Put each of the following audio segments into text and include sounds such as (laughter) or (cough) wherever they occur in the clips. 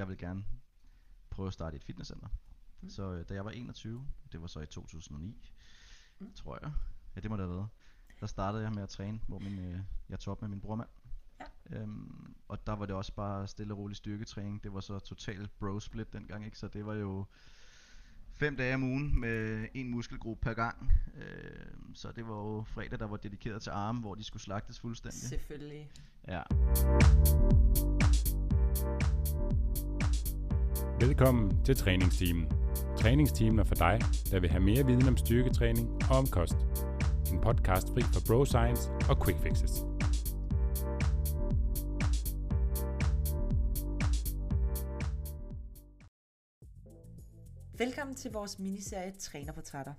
jeg vil gerne prøve at starte et fitnesscenter. Mm. Så øh, da jeg var 21, det var så i 2009, mm. tror jeg. Ja, det må det have været. Der startede jeg med at træne, hvor min, øh, jeg tog op med min brormand. Ja. Øhm, og der var det også bare stille og rolig styrketræning. Det var så total bro split dengang, ikke? Så det var jo fem dage om ugen med en muskelgruppe per gang. Øh, så det var jo fredag, der var dedikeret til arme, hvor de skulle slagtes fuldstændig. Selvfølgelig. Ja. Velkommen til træningsteamen. Træningsteamen er for dig, der vil have mere viden om styrketræning og om kost. En podcast fri for bro science og quick fixes. Velkommen til vores miniserie Trænerportrætter.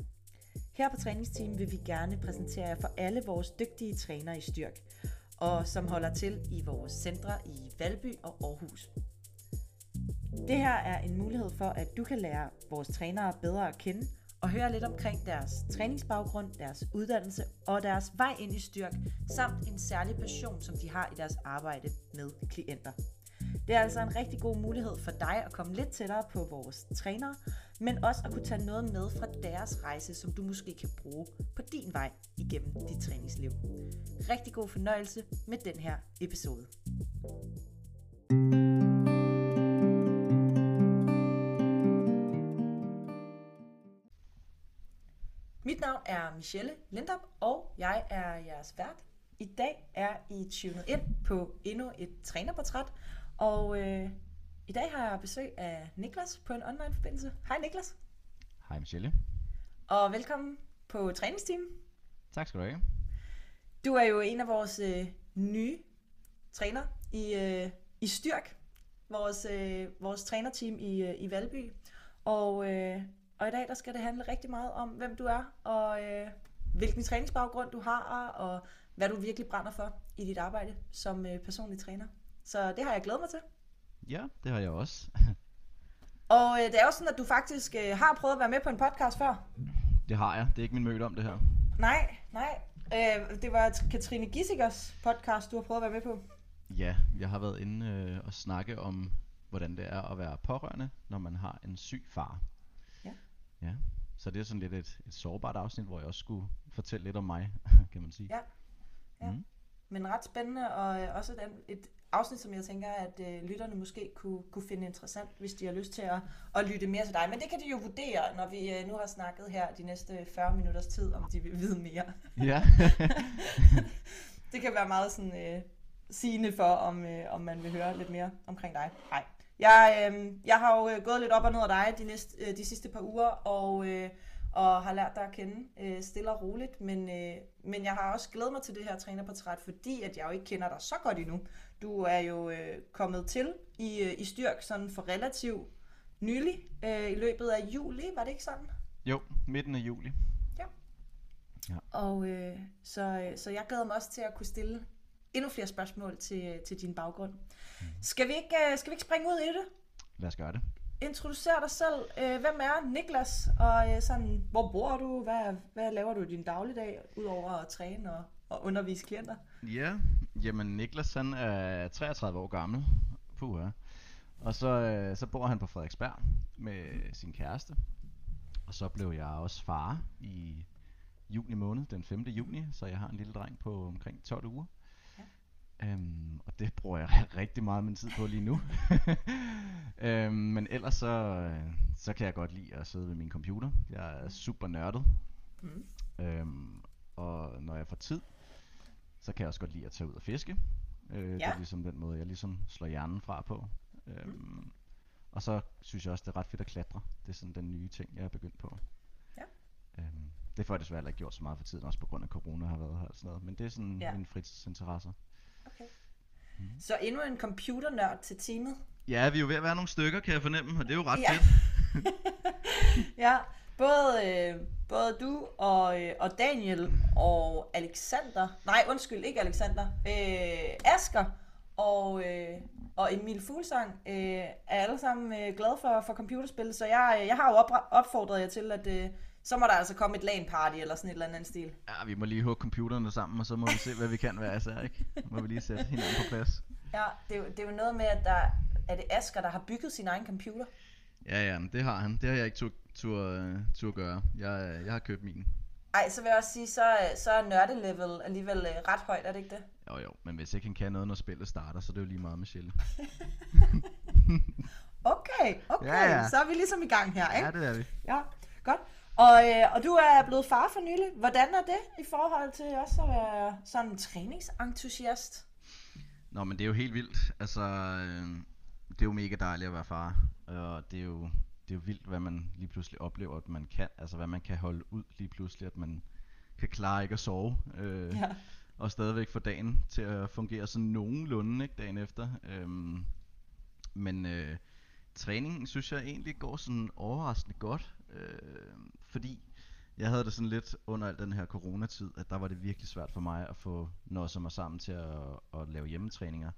Her på Træningsteam vil vi gerne præsentere jer for alle vores dygtige trænere i styrk, og som holder til i vores centre i Valby og Aarhus. Det her er en mulighed for, at du kan lære vores trænere bedre at kende og høre lidt omkring deres træningsbaggrund, deres uddannelse og deres vej ind i styrk, samt en særlig passion, som de har i deres arbejde med klienter. Det er altså en rigtig god mulighed for dig at komme lidt tættere på vores trænere, men også at kunne tage noget med fra deres rejse, som du måske kan bruge på din vej igennem dit træningsliv. Rigtig god fornøjelse med den her episode. Mit navn er Michelle Lindop, og jeg er jeres vært. I dag er I tunet ind på endnu et trænerportræt, og øh, i dag har jeg besøg af Niklas på en online forbindelse. Hej Niklas. Hej Michelle. Og velkommen på træningsteam. Tak skal du have. Du er jo en af vores øh, nye træner i, øh, i Styrk, vores, øh, vores trænerteam i, øh, i Valby. Og, øh, og i dag der skal det handle rigtig meget om, hvem du er, og øh, hvilken træningsbaggrund du har, og hvad du virkelig brænder for i dit arbejde som øh, personlig træner. Så det har jeg glædet mig til. Ja, det har jeg også. (laughs) Og øh, det er også sådan, at du faktisk øh, har prøvet at være med på en podcast før. Det har jeg. Det er ikke min møde om det her. Nej, nej. Øh, det var Katrine Gissikers podcast, du har prøvet at være med på. Ja, jeg har været inde øh, og snakke om, hvordan det er at være pårørende, når man har en syg far. Ja. Så det er sådan lidt et, et sårbart afsnit, hvor jeg også skulle fortælle lidt om mig, (laughs) kan man sige. Ja. ja. Mm. Men ret spændende, og øh, også et, et afsnit, som jeg tænker, at øh, lytterne måske kunne, kunne finde interessant, hvis de har lyst til at, at lytte mere til dig. Men det kan de jo vurdere, når vi øh, nu har snakket her de næste 40 minutters tid, om de vil vide mere. Ja. (laughs) (laughs) det kan være meget sådan øh, sigende for, om, øh, om man vil høre lidt mere omkring dig. Nej. Jeg, øh, jeg har jo øh, gået lidt op og ned af dig de, næste, øh, de sidste par uger, og... Øh, og har lært dig at kende øh, stille og roligt. Men, øh, men jeg har også glædet mig til det her trænerportræt, fordi at jeg jo ikke kender dig så godt endnu. Du er jo øh, kommet til i, øh, i styrk sådan for relativt nylig, øh, i løbet af juli, var det ikke sådan? Jo, midten af juli. Ja. ja. Og øh, så, så jeg glæder mig også til at kunne stille endnu flere spørgsmål til, til din baggrund. Mm. Skal, vi ikke, øh, skal vi ikke springe ud i det? Lad os gøre det introducer dig selv. Øh, hvem er Niklas, og øh, sådan, hvor bor du? Hvad, hvad laver du i din dagligdag, udover at træne og, og undervise klienter? Ja, jamen Niklas han er 33 år gammel. Puh, Og så, så bor han på Frederiksberg med sin kæreste. Og så blev jeg også far i juni måned, den 5. juni, så jeg har en lille dreng på omkring 12 uger. Øhm, og det bruger jeg (laughs) rigtig meget min tid på lige nu. (laughs) øhm, men ellers så, så kan jeg godt lide at sidde ved min computer. Jeg er super nørdet. Mm. Øhm, og når jeg får tid, så kan jeg også godt lide at tage ud og fiske. Øh, ja. Det er ligesom den måde, jeg ligesom slår hjernen fra på. Øhm, mm. Og så synes jeg også, det er ret fedt at klatre. Det er sådan den nye ting, jeg er begyndt på. Ja. Øhm, det får jeg desværre ikke gjort så meget for tiden, også på grund af corona har været her og sådan noget. Men det er sådan ja. mine fritidsinteresser. Okay. Mm. Så endnu en computernørd til teamet. Ja, vi er jo ved at være nogle stykker, kan jeg fornemme, og det er jo ret ja. fedt. (laughs) ja, både, øh, både du og, øh, og Daniel og Alexander, nej undskyld, ikke Alexander, øh, Asker og, øh, og Emil Fuglsang øh, er alle sammen øh, glade for, for computerspil, så jeg, jeg har jo op, opfordret jer til, at øh, så må der altså komme et LAN party eller sådan et eller andet stil. Ja, vi må lige hugge computerne sammen, og så må vi se, hvad vi kan være især, ikke? Må vi lige sætte hinanden på plads. Ja, det er, jo, det er jo noget med, at der, er det Asger, der har bygget sin egen computer? Ja, ja, det har han. Det har jeg ikke tur, tur, tur gøre. Jeg, jeg har købt min. Ej, så vil jeg også sige, så, så er nørdelevel alligevel øh, ret højt, er det ikke det? Jo, jo, men hvis ikke han kan noget, når spillet starter, så er det jo lige meget Michelle. (laughs) Okay, okay, Ja, ja. så er vi ligesom i gang her, ikke? Ja, det er vi. Ja, godt. Og, øh, og du er blevet far for nylig. Hvordan er det i forhold til også at være sådan en træningsentusiast? Nå, men det er jo helt vildt. Altså, øh, det er jo mega dejligt at være far. Og det er jo, det er jo vildt, hvad man lige pludselig oplever, at man kan. Altså, hvad man kan holde ud lige pludselig, at man kan klare ikke at sove. Øh, Ja. og stadigvæk få dagen til at fungere sådan nogenlunde, ikke, dagen efter. Øhm, men øh, træningen synes jeg egentlig går sådan overraskende godt, øh, fordi jeg havde det sådan lidt under al den her coronatid, at der var det virkelig svært for mig at få nosset mig sammen til at, at lave hjemmetræninger,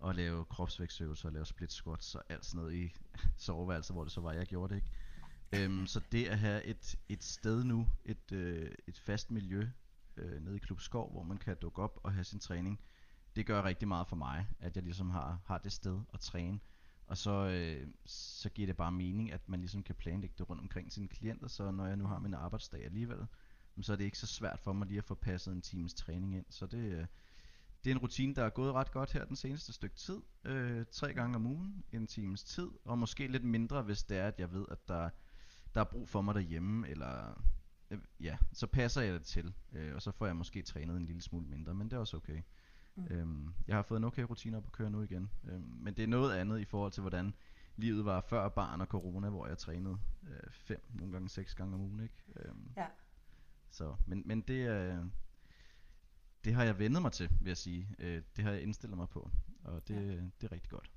og lave kropsvægtsøvelser, og lave split squats og alt sådan noget i (laughs) soveværelset, hvor det så var, jeg gjorde det ikke. Øhm, så det at have et, et sted nu, et, øh, et fast miljø øh, nede i Klub Skov, hvor man kan dukke op og have sin træning, det gør rigtig meget for mig, at jeg ligesom har, har det sted at træne. Og så, øh, så giver det bare mening, at man ligesom kan planlægge det rundt omkring sine klienter, så når jeg nu har min arbejdsdag alligevel, så er det ikke så svært for mig lige at få passet en times træning ind. Så det, øh, det er en rutine, der er gået ret godt her den seneste stykke tid. Øh, tre gange om ugen, en times tid, og måske lidt mindre, hvis det er, at jeg ved, at der, der er brug for mig derhjemme, eller øh, ja, så passer jeg det til, øh, og så får jeg måske trænet en lille smule mindre, men det er også okay. Mm. Øhm, jeg har fået en okay rutine op at køre nu igen, øhm, men det er noget andet i forhold til, hvordan livet var før barn og corona, hvor jeg trænede øh, fem, nogle gange seks gange om ugen, ikke? Øhm, Ja. så, men, men det, øh, det har jeg vendet mig til, vil jeg sige. Øh, det har jeg indstillet mig på, og det, Ja. det er rigtig godt.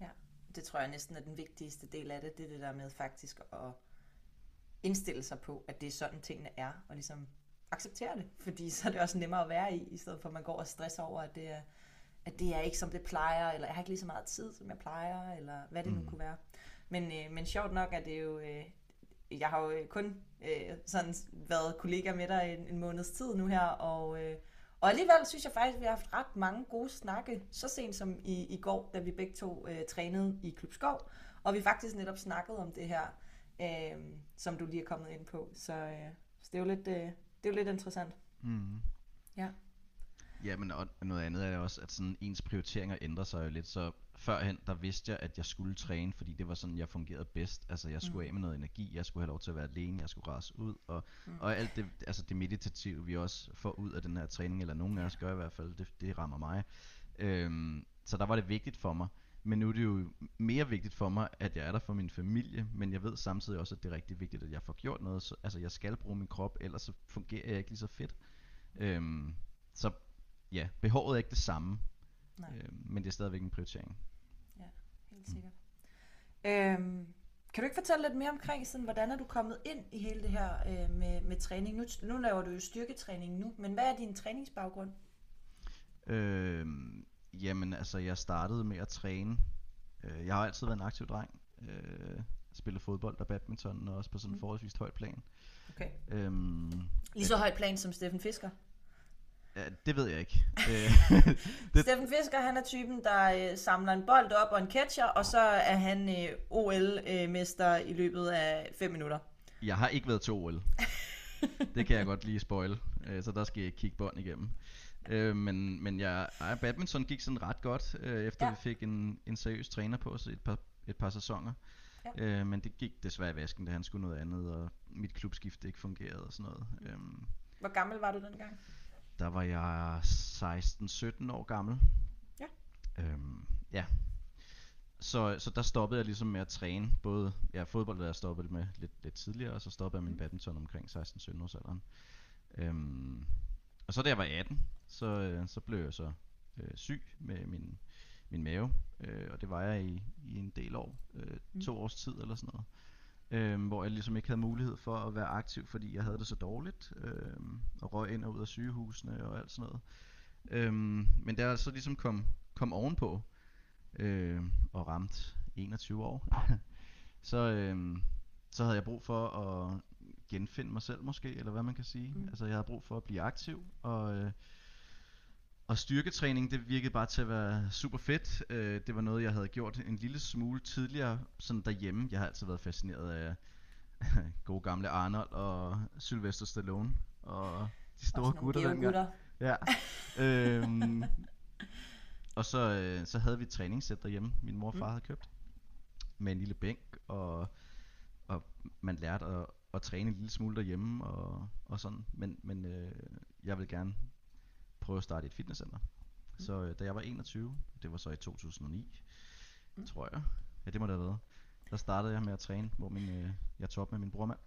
Ja, det tror jeg næsten er den vigtigste del af det. Det er det der med faktisk at indstille sig på, at det er sådan tingene er, og ligesom acceptere det. Fordi så er det også nemmere at være i, i stedet for at man går og stresser over, at det er, at det er ikke som det plejer, eller jeg har ikke lige så meget tid, som jeg plejer, eller hvad det nu Mm. kunne være. Men, øh, men sjovt nok er det jo, øh, jeg har jo øh, kun øh, sådan været kollega med dig en, en måneds tid nu her, og, øh, og alligevel synes jeg faktisk, at vi har haft ret mange gode snakke, så sent som i, i går, da vi begge to øh, trænede i Klub Skov, og vi faktisk netop snakkede om det her, øh, som du lige er kommet ind på. Så, øh, så det er jo lidt, øh, det er jo lidt interessant. Mm. Ja. Ja, men og noget andet er også, at sådan ens prioriteringer ændrer sig jo lidt. Så førhen, der vidste jeg, at jeg skulle træne, fordi det var sådan, jeg fungerede bedst. Altså, jeg skulle Mm. af med noget energi, jeg skulle have lov til at være alene, jeg skulle rase ud, og, Mm. mm. og alt det, altså det meditative, vi også får ud af den her træning, eller nogen af os gør i hvert fald, det, det rammer mig. Øhm, så der var det vigtigt for mig. Men nu er det jo mere vigtigt for mig, at jeg er der for min familie, men jeg ved samtidig også, at det er rigtig vigtigt, at jeg får gjort noget. Så, altså, jeg skal bruge min krop, ellers så fungerer jeg ikke lige så fedt. Øhm, så ja, behovet er ikke det samme, Nej. øhm, men det er stadigvæk en prioritering. Helt sikkert. Øhm, kan du ikke fortælle lidt mere omkring, sådan, hvordan er du kommet ind i hele det her øh, med, med træning? Nu, nu laver du jo styrketræning nu, men hvad er din træningsbaggrund? Øhm, jamen altså, jeg startede med at træne. Øh, jeg har altid været en aktiv dreng. Øh, spillet fodbold og badminton, og også på sådan en Mm. forholdsvis højt plan. Okay. Øhm, Lige så højt plan som Steffen Fisker. ja, det ved jeg ikke. (laughs) øh, (laughs) Det... Steffen Fisker, han er typen, der øh, samler en bold op og en catcher, og så er han øh, OL-mester i løbet af 5 minutter. Jeg har ikke været til OL. (laughs) det kan jeg godt lige spoil. Øh, så der skal jeg kigge bånd igennem. Øh, men men jeg, ej, badminton gik sådan ret godt, øh, efter Ja. vi fik en, en seriøs træner på os et par, et par sæsoner. Ja. Øh, men det gik desværre i vasken, da han skulle noget andet, og mit klubskifte ikke fungerede og sådan noget. Øhm, Hvor gammel var du dengang? der var jeg 16-17 år gammel. Ja. Øhm, ja. Så, så der stoppede jeg ligesom med at træne. Både ja, fodbold, der jeg stoppede med lidt, lidt tidligere, og så stoppede jeg min Mm. badminton omkring 16-17 års alderen. Øhm, og så da jeg var 18, så, øh, så blev jeg så øh, syg med min, min mave. Øh, og det var jeg i, i en del år. Øh, Mm. to års tid eller sådan noget. Øhm, hvor jeg ligesom ikke havde mulighed for at være aktiv, fordi jeg havde det så dårligt. Øhm, og røg ind og ud af sygehusene og alt sådan noget. Øhm, men jeg så ligesom kom, kom ovenpå øh, og ramt 21 år, (laughs) så, øhm, så havde jeg brug for at genfinde mig selv måske, eller hvad man kan sige. Mm. Altså jeg havde brug for at blive aktiv, og, øh, og styrketræning, det virkede bare til at være super fedt. Øh, det var noget, jeg havde gjort en lille smule tidligere, sådan derhjemme. Jeg har altid været fascineret af (laughs) gode gamle Arnold og Sylvester Stallone og de store nogle gutter dengang. gutter. Ja. øhm, (laughs) og så, øh, så havde vi et træningssæt derhjemme, min mor og far Mm. havde købt. Med en lille bænk, og, og man lærte at, at træne en lille smule derhjemme og, og sådan. Men, men øh, jeg vil gerne prøve at starte et fitnesscenter. Mm. Så øh, da jeg var 21, det var så i 2009, Mm. tror jeg. Ja, det må det have været. Der startede jeg med at træne, hvor min, øh, jeg tog op med min brormand.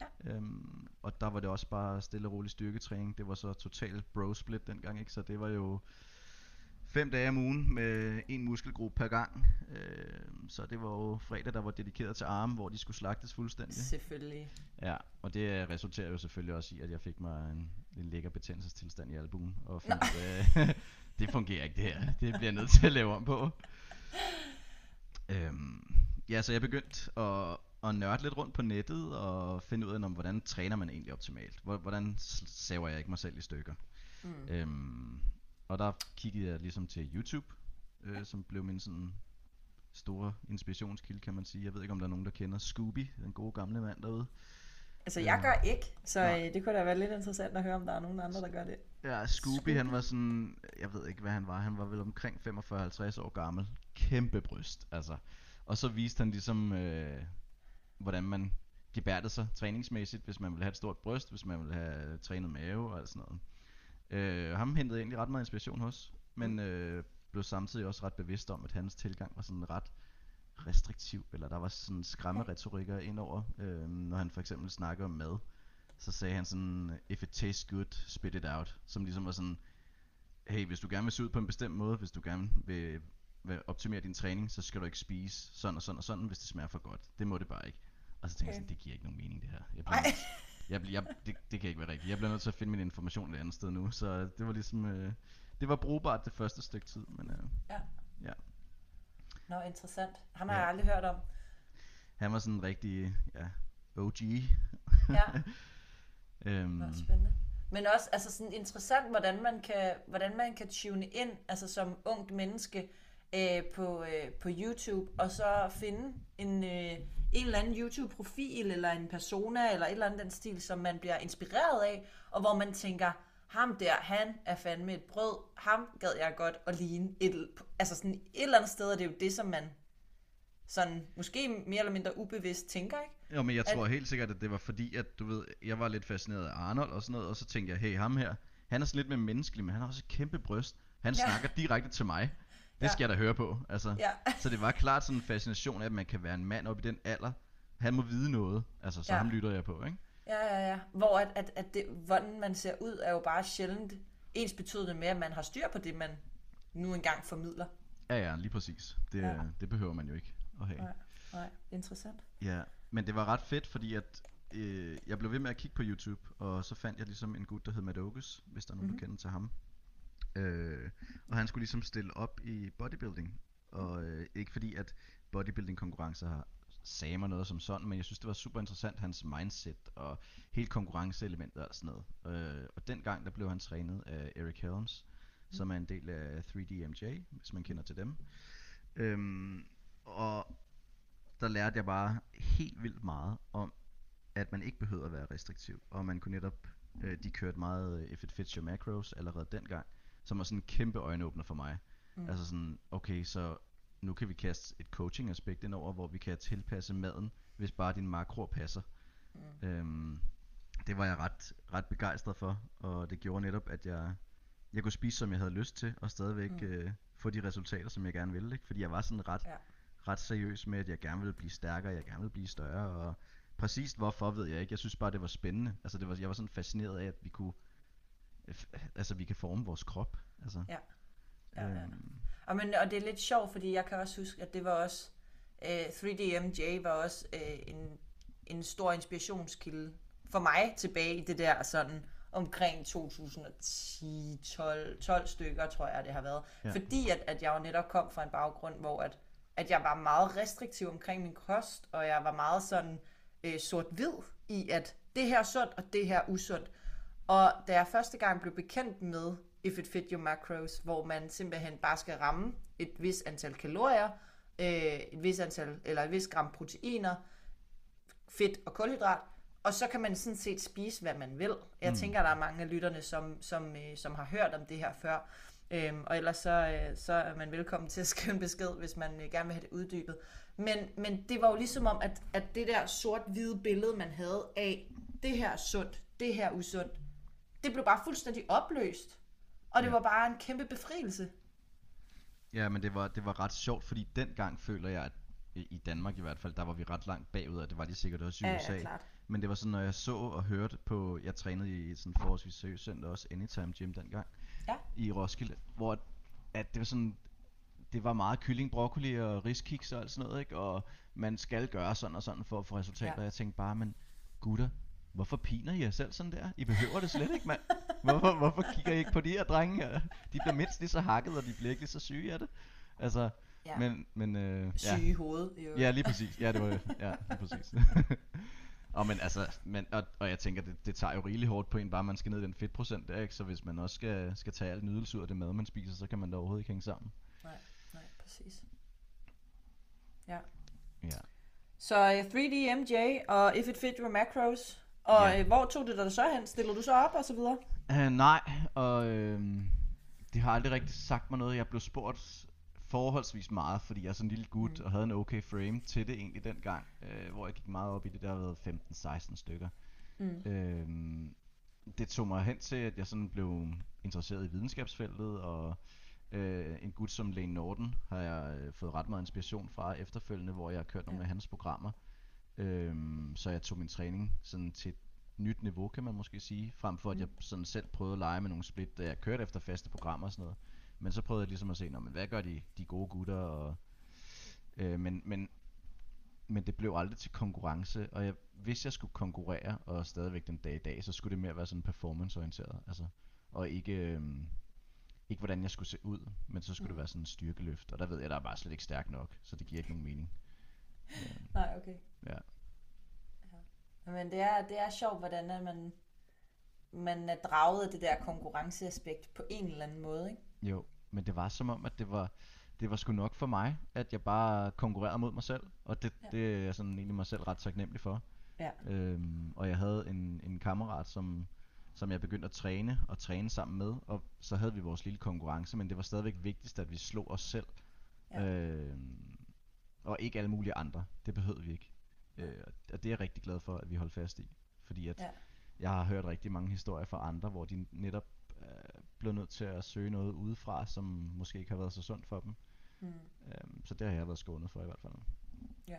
Ja. Øhm, og der var det også bare stille og rolig styrketræning. Det var så total bro split dengang, ikke? Så det var jo fem dage om ugen med en muskelgruppe per gang. Øhm, så det var jo fredag, der var dedikeret til arme, hvor de skulle slagtes fuldstændig. Selvfølgelig. Ja, og det øh, resulterer jo selvfølgelig også i, at jeg fik mig en, en lækker betændelsestilstand i albuen. Og fandt, (laughs) af, det fungerer ikke det her. Det bliver jeg nødt til at lave om på. Øhm, ja, så jeg begyndte at, at nørde lidt rundt på nettet og finde ud af, om, hvordan træner man egentlig optimalt. Hvor- Hvordan saver jeg ikke mig selv i stykker. Mm. Øhm, og der kiggede jeg ligesom til YouTube, øh, som blev min sådan store inspirationskilde, kan man sige. Jeg ved ikke, om der er nogen, der kender Scooby, den gode gamle mand derude. Altså, jeg Øh, gør ikke, så øh, det kunne da være lidt interessant at høre, om der er nogen andre, der gør det. Ja, Scooby, Scooby. han var sådan, jeg ved ikke hvad han var, han var vel omkring 45-50 år gammel. Kæmpe bryst, altså. Og så viste han ligesom, øh, hvordan man gebærdede sig træningsmæssigt, hvis man ville have et stort bryst, hvis man ville have trænet mave og alt sådan noget. Øh, ham hentede jeg egentlig ret meget inspiration hos, men øh, blev samtidig også ret bevidst om, at hans tilgang var sådan ret restriktiv, eller der var sådan skræmmeretorikker indover, øh, når han for eksempel snakkede om mad så sagde han sådan, if it tastes good, spit it out. Som ligesom var sådan, hey, hvis du gerne vil se ud på en bestemt måde, hvis du gerne vil, vil optimere din træning, så skal du ikke spise sådan og sådan og sådan, hvis det smager for godt. Det må det bare ikke. Og så tænkte jeg Okay. sådan, det giver ikke nogen mening det her. Jeg bliver jeg, jeg, det, det kan ikke være rigtigt. Jeg bliver nødt til at finde min information et andet sted nu. Så det var ligesom, øh, det var brugbart det første stykke tid, men øh, Nå, interessant. Ham har Ja. jeg aldrig hørt om. han var sådan en rigtig, ja, OG. Ja, (laughs) øhm, Nå, spændende. Men også altså sådan interessant, hvordan man kan, hvordan man kan tune ind, altså som ungt menneske øh, på, øh, på YouTube, og så finde en, øh, en eller anden YouTube-profil, eller en persona, eller et eller andet den stil, som man bliver inspireret af, og hvor man tænker, ham der, han er fandme et brød, ham gad jeg godt at ligne. Et, altså sådan et eller andet sted, er det jo det, som man sådan, måske mere eller mindre ubevidst tænker, ikke? Jo, men jeg At- tror helt sikkert, at det var fordi, at du ved, jeg var lidt fascineret af Arnold og sådan noget, og så tænkte jeg, hey, ham her, han er sådan lidt mere menneskelig, men han har også et kæmpe bryst. Han ja. snakker direkte til mig. Det Ja. skal jeg da høre på, altså. Ja. Så det var klart sådan en fascination af, at man kan være en mand op i den alder. Han må vide noget, altså, så Ja. ja. ham lytter jeg på, ikke? Ja, ja, ja. Hvor at, at, at det, hvordan man ser ud, er jo bare sjældent ens betydende med, at man har styr på det, man nu engang formidler. Ja, ja, lige præcis. Det, Ja. ja. det behøver man jo ikke at have. Nej, nej, interessant. Ja, men det var ret fedt, fordi at øh, jeg blev ved med at kigge på YouTube, og så fandt jeg ligesom en gut, der hed Matt Ogus, hvis der er nogen, Mhm. mm-hmm. der kender til ham. Øh, og han skulle ligesom stille op i bodybuilding. Og øh, ikke fordi, at bodybuilding konkurrencer har sagde mig noget som sådan, men jeg synes, det var super interessant, hans mindset og helt konkurrenceelementet og sådan noget. Øh, og dengang, der blev han trænet af Eric Helms, som er en del af 3DMJ, hvis man kender til dem. Øhm, og der lærte jeg bare helt vildt meget om, at man ikke behøvede at være restriktiv, og man kunne netop, øh, de kørte meget øh, if it fits your macros allerede dengang, som var sådan en kæmpe øjenåbner for mig. Mm. Altså sådan, okay, så nu kan vi kaste et coaching aspekt ind over, hvor vi kan tilpasse maden, hvis bare din makro passer. Mm. Øhm, det var jeg ret, ret begejstret for, og det gjorde netop, at jeg, jeg kunne spise, som jeg havde lyst til, og stadigvæk Mm. øh, få de resultater, som jeg gerne ville. Ikke? Fordi jeg var sådan ret, Ja. ret seriøs med, at jeg gerne ville blive stærkere, jeg gerne ville blive større, og præcis hvorfor ved jeg ikke. Jeg synes bare, det var spændende. Altså, det var, jeg var sådan fascineret af, at vi kunne, altså, vi kan forme vores krop. Altså, Ja. Ja, ja. øhm, Og, men, og det er lidt sjovt, fordi jeg kan også huske, at det var også, øh, 3DMJ var også øh, en, en stor inspirationskilde for mig tilbage i det der sådan omkring 2010, 12, 12 stykker, tror jeg, det har været. Ja. Ja. Fordi at, at jeg jo netop kom fra en baggrund, hvor at, at jeg var meget restriktiv omkring min kost, og jeg var meget sådan øh, sort-hvid i, at det her er sundt, og det her er usundt. Og da jeg første gang blev bekendt med If It Fit Your Macros, hvor man simpelthen bare skal ramme et vis antal kalorier, øh, et vis antal, eller et vis gram proteiner, fedt og kulhydrat, og så kan man sådan set spise, hvad man vil. Jeg mm. tænker, der er mange af lytterne, som, som, øh, som har hørt om det her før. Øhm, og ellers så, øh, så er man velkommen til at skrive en besked, hvis man øh, gerne vil have det uddybet. Men, men det var jo ligesom om, at, at det der sort-hvide billede, man havde af, det her er sundt, det her er usundt, det blev bare fuldstændig opløst. Og det Ja. var bare en kæmpe befrielse. Ja, men det var, det var ret sjovt, fordi dengang føler jeg, at i Danmark i hvert fald, der var vi ret langt bagud, og det var de sikkert også i USA. klart. Men det var sådan, når jeg så og hørte på, jeg trænede i sådan forholdsvis seriøst center også, Anytime Gym dengang, Ja. i Roskilde, hvor at, det var sådan, det var meget kylling, broccoli og riskiks og alt sådan noget, ikke? Og man skal gøre sådan og sådan for at få resultater. Ja. Ja. Jeg tænkte bare, men gutter, hvorfor piner I jer selv sådan der? I behøver det slet ikke, mand. Hvorfor, hvorfor kigger I ikke på de her drenge her? De bliver mindst lige så hakket, og de bliver ikke lige så syge af det. Altså, Ja. men, men øh, Syge ja. i hovedet. Jo. Ja, lige præcis. Ja, det var det. Ja, lige præcis. (laughs) og men altså, men, og, og jeg tænker, det, det tager jo rigeligt hårdt på en, bare man skal ned i den fedtprocent der, ikke? Så hvis man også skal, skal tage alt nydelse ud af det mad, man spiser, så kan man da overhovedet ikke hænge sammen. Nej, nej, præcis. Ja. Ja. Så uh, 3D MJ og If It Fit Your Macros. Og Ja. uh, hvor tog det dig så hen? Stiller du så op og så videre? Uh, nej, og øh, det har aldrig rigtig sagt mig noget. Jeg blev spurgt forholdsvis meget, fordi jeg er sådan en lille gut, mm. og havde en okay frame til det egentlig dengang, øh, hvor jeg gik meget op i det, der har været 15-16 stykker. Mm. Øhm, det tog mig hen til, at jeg sådan blev interesseret i videnskabsfeltet, og øh, en gut som Lane Norton har jeg øh, fået ret meget inspiration fra efterfølgende, hvor jeg har kørt nogle Ja. af hans programmer. Øhm, så jeg tog min træning sådan til et nyt niveau, kan man måske sige, frem for at Mm. jeg sådan selv prøvede at lege med nogle split, da jeg kørte efter faste programmer og sådan noget. Men så prøvede jeg ligesom at se, "Nå, men hvad gør de, de gode gutter, og øh, men, men men det blev aldrig til konkurrence, og jeg, hvis jeg skulle konkurrere, og stadigvæk den dag i dag, så skulle det mere være sådan performanceorienteret, altså, og ikke, øhm, ikke hvordan jeg skulle se ud, men så skulle mm. det være sådan en styrkeløft, og der ved jeg, der er bare slet ikke stærk nok, så det giver ikke nogen mening. Øhm, Nej, okay. ja. Men det er, det er sjovt, hvordan at man, man er draget af det der konkurrenceaspekt på en eller anden måde, ikke? Jo, men det var som om, at det var, det var sgu nok for mig, at jeg bare konkurrerede mod mig selv, og det, Ja. ja. det er jeg sådan egentlig mig selv ret taknemmelig for. Ja. Øhm, og jeg havde en, en kammerat, som, som jeg begyndte at træne og træne sammen med, og så havde vi vores lille konkurrence, men det var stadigvæk vigtigst, at vi slog os selv. Ja. Øhm, og ikke alle mulige andre. Det behøvede vi ikke. Øh, og det er jeg rigtig glad for, at vi holdt fast i. Fordi at Ja. jeg har hørt rigtig mange historier fra andre, hvor de netop øh, blev nødt til at søge noget udefra, som måske ikke har været så sundt for dem. Mm. Øhm, så det har jeg været skånet for i hvert fald. Ja,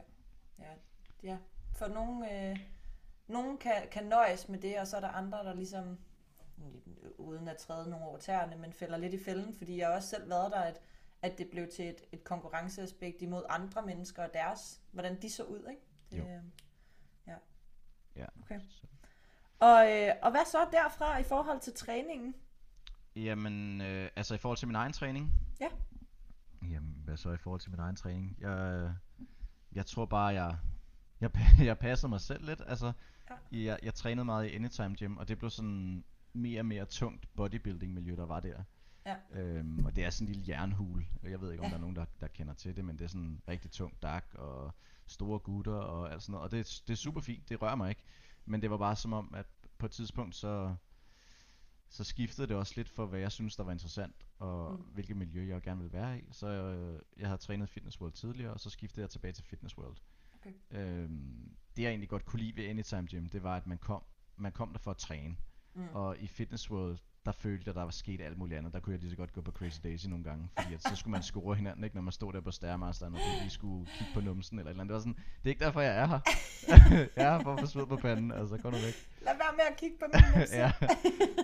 ja. For nogen, øh, nogen kan, kan nøjes med det, og så er der andre, der ligesom, øh, uden at træde nogle over tæerne, men falder lidt i fælden, fordi jeg har også selv været der, at, at det blev til et, et konkurrenceaspekt imod andre mennesker og deres, hvordan de så ud, ikke? Det, Jo. øh, ja. Ja. Okay. Og, øh, og hvad så derfra i forhold til træningen? Jamen, øh, altså i forhold til min egen træning? Ja. Jamen, hvad så i forhold til min egen træning? Jeg, jeg tror bare, jeg, jeg, (laughs) jeg passede mig selv lidt. Altså, Ja. jeg, jeg trænede meget i Anytime Gym, og det blev sådan mere og mere tungt bodybuilding miljø, der var der. Ja. Øhm, og det er sådan en lille jernhul. Jeg ved ikke, om Ja. der er nogen, der, der kender til det, men det er sådan rigtig tungt dak og store gutter og alt sådan noget. Og det, er- det er super fint, det rører mig ikke. Men det var bare som om, at på et tidspunkt, så, så skiftede det også lidt for, hvad jeg synes, der var interessant, og mm. hvilket miljø jeg gerne ville være i. Så øh, jeg havde trænet Fitness World tidligere, og så skiftede jeg tilbage til Fitness World. Okay. Øhm, det jeg egentlig godt kunne lide ved Anytime Gym, det var, at man kom, man kom der for at træne. Mm. Og i Fitness World, der følte jeg, der var sket alt muligt andet. Der kunne jeg lige så godt gå på Crazy Daisy nogle gange. Fordi at, så skulle man score hinanden, ikke, når man stod der på Stairmasteren, og lige skulle kigge på numsen eller et eller andet. Det var sådan, det er ikke derfor, jeg er her. (laughs) jeg er her for at få sved på panden, altså gå nu væk. Lad være med at kigge på min numse. (laughs) ja.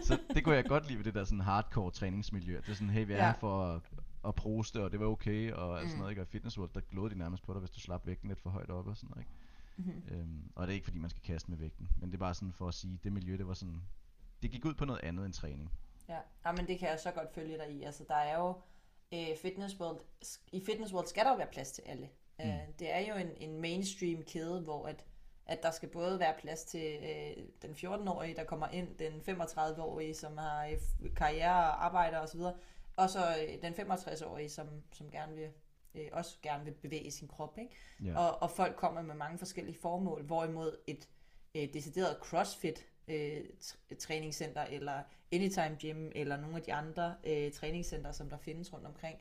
Så det kunne jeg godt lide ved det der sådan hardcore træningsmiljø. Det er sådan, hey, vi er Ja. her for at, at proste, og det var okay, og alt Mm. sådan noget, ikke? Og Fitness World, der glodede de nærmest på dig, hvis du slap vægten lidt for højt op og sådan noget, ikke? Mhm. Øhm, og det er ikke fordi, man skal kaste med vægten, men det er bare sådan for at sige, det miljø, det var sådan, det gik ud på noget andet end træning. Ja, ja men det kan jeg så godt følge dig i. Altså, der er jo øh, Fitness World, i Fitness World skal der jo være plads til alle. Mm. Øh, det er jo en, en mainstream kæde, hvor at, at der skal både være plads til øh, den 14-årige, der kommer ind, den 35-årige, som har øh, karriere og arbejder osv., og så øh, den 65-årige, som, som gerne vil øh, også gerne vil bevæge sin krop. Ikke? Ja. Og, og folk kommer med mange forskellige formål, hvorimod et øh, decideret CrossFit øh, tr- træningscenter, eller Anytime Gym, eller nogle af de andre øh, træningscenter, som der findes rundt omkring,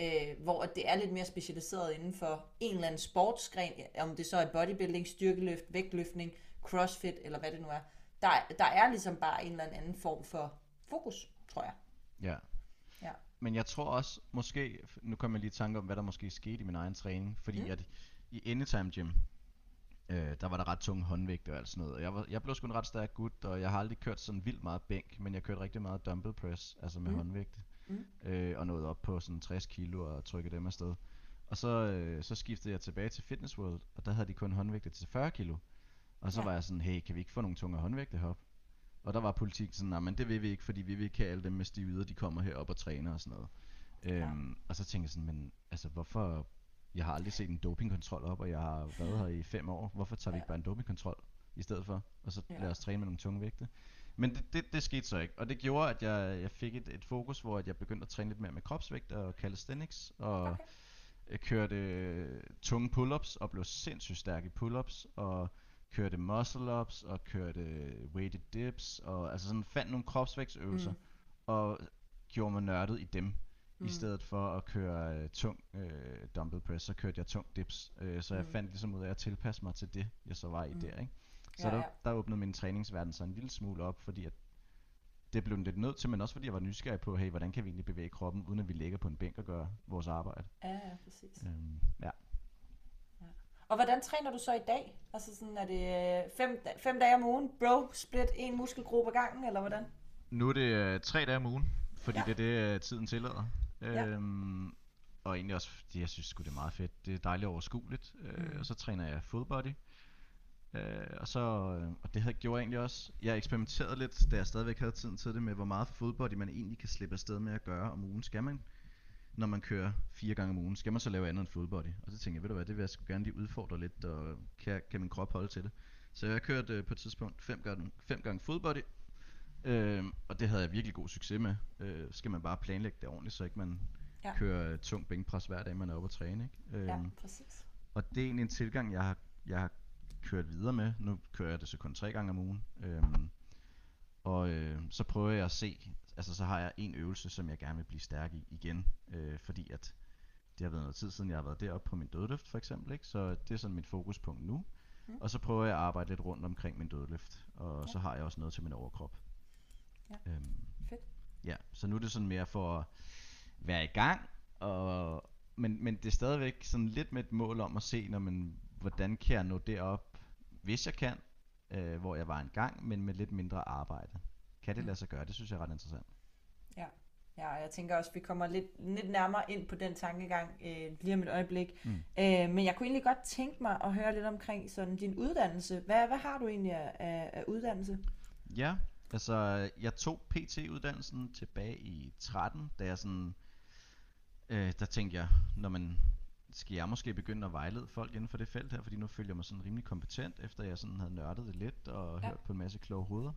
øh, hvor det er lidt mere specialiseret inden for en eller anden sportsgren, om det så er bodybuilding, styrkeløft, vægtløftning, crossfit, eller hvad det nu er. Der, der er ligesom bare en eller anden form for fokus, tror jeg. Ja. Ja. Men jeg tror også, måske, nu kommer jeg lige i tanke om, hvad der måske skete i min egen træning, fordi mm. at i Anytime Gym, øh, der var der ret tunge håndvægte og alt sådan noget. Og jeg, var, jeg blev sgu en ret stærk gut, og jeg har aldrig kørt sådan vildt meget bænk, men jeg kørte rigtig meget dumbbell press, altså med Mm. håndvægte. Mm. Øh, og nåede op på sådan 60 kilo og trykkede dem afsted. Og så, øh, så skiftede jeg tilbage til Fitness World, og der havde de kun håndvægte til 40 kilo. Og så Ja. ja. var jeg sådan, hey, kan vi ikke få nogle tunge håndvægte herop? Og der var politik sådan, nej, men det vil vi ikke, fordi vi vil ikke have alle dem med stive yder, de kommer herop og træner og sådan noget. Øhm, og så tænkte jeg sådan, men altså hvorfor, jeg har aldrig set en dopingkontrol op, og jeg har været her i fem år, hvorfor tager vi ikke bare en dopingkontrol i stedet for, og så Ja. lad os træne med nogle tunge vægte. Men det, det, det skete så ikke, og det gjorde, at jeg, jeg fik et, et fokus, hvor at jeg begyndte at træne lidt mere med kropsvægt og calisthenics, og Okay. jeg kørte øh, tunge pull-ups og blev sindssygt stærk i pull-ups, og kørte muscle-ups og kørte weighted dips, og altså sådan fandt nogle kropsvægtsøvelser, Mm. og gjorde mig nørdet i dem. Mm. I stedet for at køre øh, tung øh, dumbbell press, så kørte jeg tung dips. Øh, så jeg Mm. fandt ligesom ud af at tilpasse mig til det, jeg så var i Mm. der. Ikke? Så Ja, der, ja. der åbnede min træningsverden så en lille smule op, fordi at det blev den lidt nødt til, men også fordi jeg var nysgerrig på, hey, hvordan kan vi egentlig bevæge kroppen, uden at vi ligger på en bænk og gør vores arbejde. Ja, ja, præcis. Øhm, ja. Og hvordan træner du så i dag? Altså sådan, er det øh, fem, fem dage om ugen, bro, split en muskelgruppe ad gangen, eller hvordan? Nu er det øh, tre dage om ugen, fordi Ja. ja. det er det, øh, tiden tillader. Ja. Øhm, og egentlig også, fordi jeg synes sgu, det er meget fedt. Det er dejligt overskueligt. Øh, Mm. Og så træner jeg full body. Øh, og så, øh, og det havde gjorde jeg egentlig også. Jeg eksperimenterede lidt, da jeg stadigvæk havde tiden til det, med hvor meget full body man egentlig kan slippe afsted med at gøre om ugen. Skal man, når man kører fire gange om ugen, skal man så lave andet end full body? Og så tænkte jeg, ved du hvad, det vil jeg sgu gerne lige udfordre lidt, og kan, kan min krop holde til det? Så jeg har kørt øh, på et tidspunkt fem gange, fem gange full Øhm, og det havde jeg virkelig god succes med. Øh, skal man bare planlægge det ordentligt, så ikke man Ja. kører øh, tung bænkpres hver dag, man er oppe at træne. Ikke? Øhm, Ja, præcis. Og det er egentlig en tilgang, jeg har, jeg har kørt videre med. Nu kører jeg det så kun tre gange om ugen. Øhm, og øh, så prøver jeg at se, altså så har jeg en øvelse, som jeg gerne vil blive stærk i igen. Øh, fordi at det har været noget tid siden, jeg har været deroppe på min dødløft for eksempel. Ikke? Så det er sådan mit fokuspunkt nu. Mm. Og så prøver jeg at arbejde lidt rundt omkring min dødløft. Og Ja. så har jeg også noget til min overkrop. Ja. Øhm, Fedt. Ja, så nu er det sådan mere for at være i gang, og, men, men det er stadigvæk sådan lidt med et mål om at se, når man, hvordan kan jeg nå derop, hvis jeg kan, øh, hvor jeg var en gang, men med lidt mindre arbejde. Kan det lade sig gøre? Det synes jeg er ret interessant. Ja. Ja, og jeg tænker også, at vi kommer lidt, lidt nærmere ind på den tankegang øh, lige om et øjeblik. Mm. Øh, men jeg kunne egentlig godt tænke mig at høre lidt omkring sådan din uddannelse. Hvad, hvad har du egentlig af, af uddannelse? Ja, altså jeg tog PT-uddannelsen tilbage i 13, da jeg sådan, øh, der tænkte jeg, når man, skal jeg måske begynde at vejlede folk inden for det felt her, fordi nu følger jeg mig sådan rimelig kompetent, efter jeg sådan havde nørdet det lidt og ja. hørt på en masse kloge hoveder.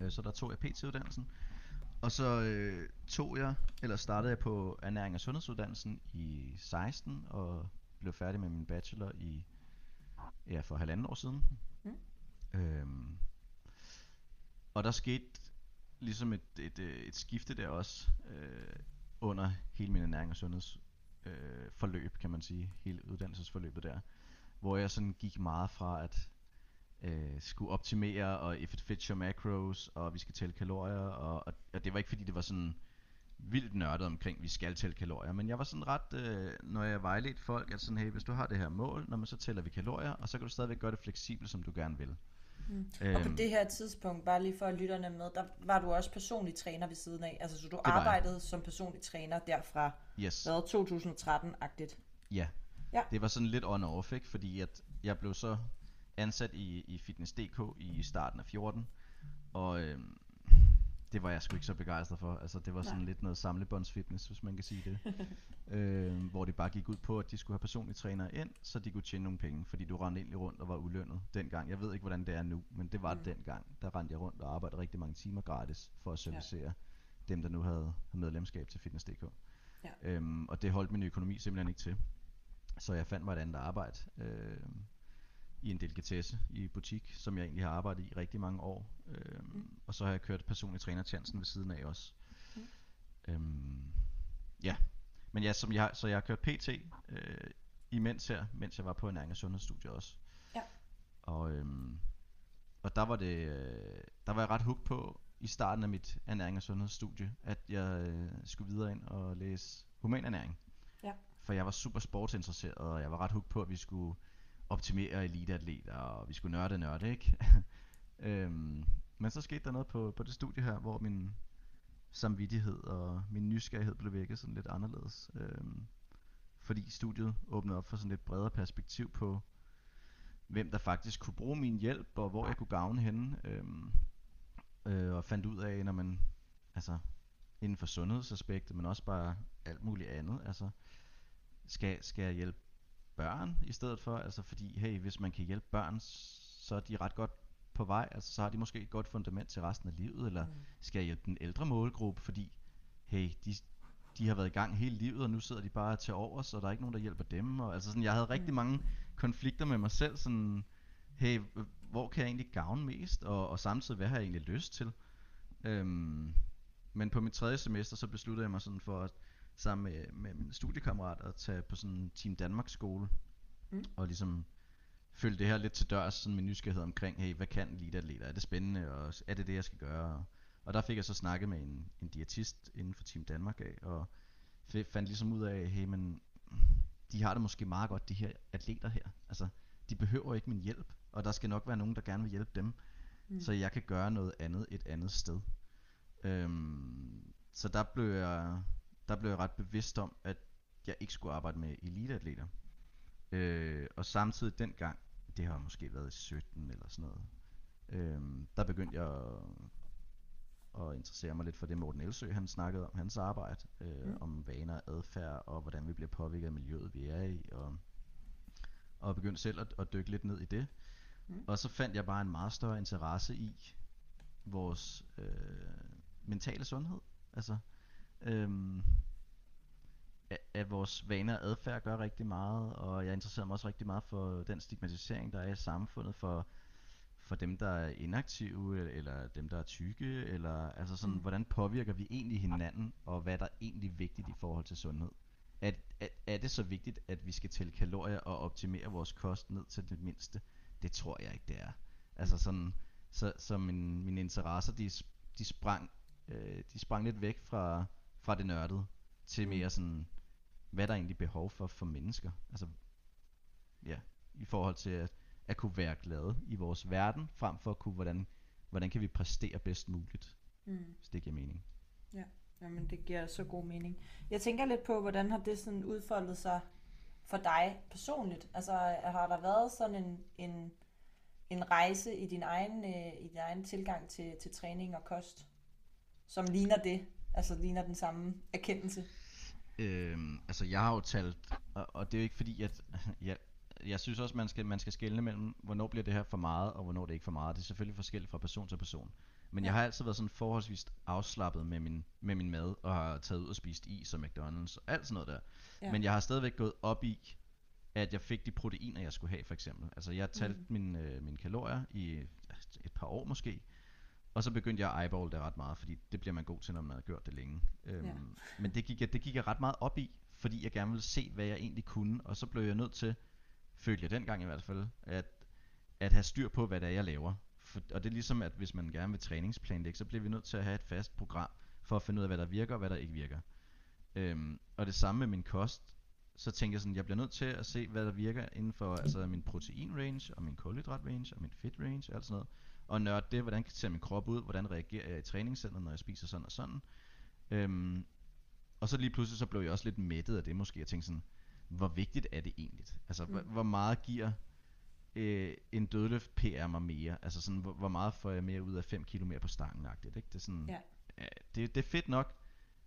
Øh, så der tog jeg PT-uddannelsen. Og så øh, tog jeg, eller startede jeg på ernæring og sundhedsuddannelsen i 16, og blev færdig med min bachelor i, ja, for halvanden år siden. Mm. Øhm, og der skete ligesom et, et, øh, et skifte der også øh, under hele min ernæring og sundheds øh, forløb, kan man sige, hele uddannelsesforløbet der, hvor jeg sådan gik meget fra at øh, skulle optimere, og if it fits your macros, og vi skal tælle kalorier, og, og, og det var ikke fordi det var sådan vildt nørdet omkring, vi skal tælle kalorier, men jeg var sådan ret, øh, når jeg vejledte folk, at sådan, hey, hvis du har det her mål, når man så tæller vi kalorier, og så kan du stadigvæk gøre det fleksibelt, som du gerne vil. Mm. Og på Øhm, det her tidspunkt, bare lige for at lytterne med, der var du også personlig træner ved siden af. Altså, så du jeg. arbejdede som personlig træner derfra, Yes. hvad, 2013-agtigt. Ja. Ja. Det var sådan lidt on-off, ikke? Fordi at jeg blev så ansat i, i Fitness.dk i starten af 14. Og øhm, det var jeg sgu ikke så begejstret for. Altså det var sådan Nej. lidt noget samlebåndsfitness, hvis man kan sige det. (laughs) øh, hvor det bare gik ud på, at de skulle have personlige trænere ind, så de kunne tjene nogle penge, fordi du rendte egentlig rundt og var ulønnet dengang. Jeg ved ikke, hvordan det er nu, men det var Mm. mm. dengang. Der rendte jeg rundt og arbejdede rigtig mange timer gratis for at servicere ja. dem, der nu havde, havde medlemskab til Fitness.dk. Ja. Øhm, og det holdt min økonomi simpelthen ikke til. Så jeg fandt mig et andet arbejde øh, i en delikatesse i butik, som jeg egentlig har arbejdet i rigtig mange år. Øhm, Mm. Og så har jeg kørt personlig trænertjenesten ved siden af også. Mm. Øhm, ja, men ja, som jeg, så jeg har kørt PT øh, imens her, mens jeg var på ernæring og sundhedsstudiet også. Ja. Og, øhm, og der var det, øh, der var jeg ret hooked på i starten af mit ernæring og sundhedsstudie, at jeg øh, skulle videre ind og læse humanernæring. Ja. For jeg var super sportsinteresseret, og jeg var ret hooked på, at vi skulle optimere eliteatleter, og vi skulle nørde nørde, ikke? (laughs) øhm, men så skete der noget på, på det studie her, hvor min samvittighed og min nysgerrighed blev vækket sådan lidt anderledes. Øhm, fordi studiet åbnede op for sådan lidt bredere perspektiv på, hvem der faktisk kunne bruge min hjælp, og hvor jeg kunne gavne henne. Øhm, øh, og fandt ud af, når man, altså inden for sundhedsaspektet, men også bare alt muligt andet, altså skal, skal jeg hjælpe børn i stedet for, altså fordi, hey, hvis man kan hjælpe børn, så er de ret godt på vej, altså så har de måske et godt fundament til resten af livet, eller Mm. skal jeg hjælpe den ældre målgruppe, fordi, hey, de, de har været i gang hele livet, og nu sidder de bare til over, så der er ikke nogen, der hjælper dem, og altså sådan, jeg havde rigtig Mm. mange konflikter med mig selv, sådan, hey, hvor kan jeg egentlig gavne mest, og, og samtidig, hvad har jeg egentlig lyst til? Øhm, men på mit tredje semester, så besluttede jeg mig sådan for at sammen med, med min studiekammerat at tage på sådan en Team Danmark skole. Mm. Og ligesom følge det her lidt til dørs, sådan med nysgerrighed omkring, hey, hvad kan eliteatleter? Er det spændende, og er det det, jeg skal gøre? Og der fik jeg så snakket med en, en diætist inden for Team Danmark af, og fandt ligesom ud af, hey, men de har det måske meget godt, de her atleter her. Altså, de behøver ikke min hjælp, og der skal nok være nogen, der gerne vil hjælpe dem, Mm. så jeg kan gøre noget andet et andet sted. Øhm, så der blev jeg der blev jeg ret bevidst om, at jeg ikke skulle arbejde med eliteatleter. Øh, og samtidig dengang, det har måske været i 17 eller sådan noget, øhm, der begyndte jeg at, at interessere mig lidt for det Morten Elsø, han snakkede om hans arbejde, øh, Mm. om vaner, adfærd og hvordan vi bliver påvirket af miljøet, vi er i, og, og begyndte selv at, at dykke lidt ned i det. Mm. Og så fandt jeg bare en meget større interesse i vores øh, mentale sundhed. Altså, øhm, at, at vores vaner og adfærd gør rigtig meget, og jeg interesserer mig også rigtig meget for den stigmatisering, der er i samfundet for, for dem, der er inaktive, eller dem, der er tykke, eller altså sådan, Mm. hvordan påvirker vi egentlig hinanden, og hvad er der egentlig vigtigt i forhold til sundhed? Er, er, er det så vigtigt, at vi skal tælle kalorier og optimere vores kost ned til det mindste? Det tror jeg ikke, det er. Altså sådan, så, så min, mine interesser, de, de sprang, øh, de sprang lidt væk fra, fra det nørdede, til Mm. mere sådan, hvad er der egentlig behov for for mennesker? Altså, ja, i forhold til at, at kunne være glade i vores verden, frem for at kunne, hvordan, hvordan kan vi præstere bedst muligt, Mm. hvis det giver mening. Jamen, det giver så god mening. Jeg tænker lidt på, hvordan har det sådan udfoldet sig for dig personligt? Altså, har der været sådan en, en, en rejse i din egen, øh, i din egen tilgang til, til træning og kost, som ligner det? Altså, ligner den samme erkendelse? Øhm, altså jeg har jo talt, og, og det er jo ikke fordi, at (laughs) jeg, jeg synes også, man skal, man skal skelne mellem, hvornår bliver det her for meget, og hvornår det er ikke for meget. Det er selvfølgelig forskelligt fra person til person. Men Ja. jeg har altid været sådan forholdsvis afslappet med min, med min mad, og har taget ud og spist is og McDonald's og alt sådan noget der. Ja. Men jeg har stadigvæk gået op i, at jeg fik de proteiner, jeg skulle have for eksempel. Altså jeg talte mm. mine, øh, mine kalorier i et par år måske, og så begyndte jeg at eyeball det ret meget, fordi det bliver man god til, når man har gjort det længe. Øhm, Ja. Men det gik, jeg, det gik jeg ret meget op i, fordi jeg gerne ville se, hvad jeg egentlig kunne, og så blev jeg nødt til, følte jeg dengang i hvert fald, at, at have styr på, hvad det er, jeg laver. For, og det er ligesom, at hvis man gerne vil træningsplanlægge, så bliver vi nødt til at have et fast program, for at finde ud af, hvad der virker og hvad der ikke virker. Øhm, og det samme med min kost, så tænkte jeg sådan, jeg bliver nødt til at se, hvad der virker inden for altså min protein range, og min kulhydrat range, og min fedt range, og alt sådan noget. Og nørde det, hvordan ser min krop ud, hvordan reagerer jeg i træningscenteret, når jeg spiser sådan og sådan. Øhm, og så lige pludselig så blev jeg også lidt mættet af det måske, jeg tænkte sådan, hvor vigtigt er det egentlig? Altså, mm. hvor, meget giver øh, en dødløft PR mig mere? Altså sådan, hvor, hvor meget får jeg mere ud af 5 kilo mere på stangen? Ikke? Det er sådan, Ja. ja, det, det er fedt nok,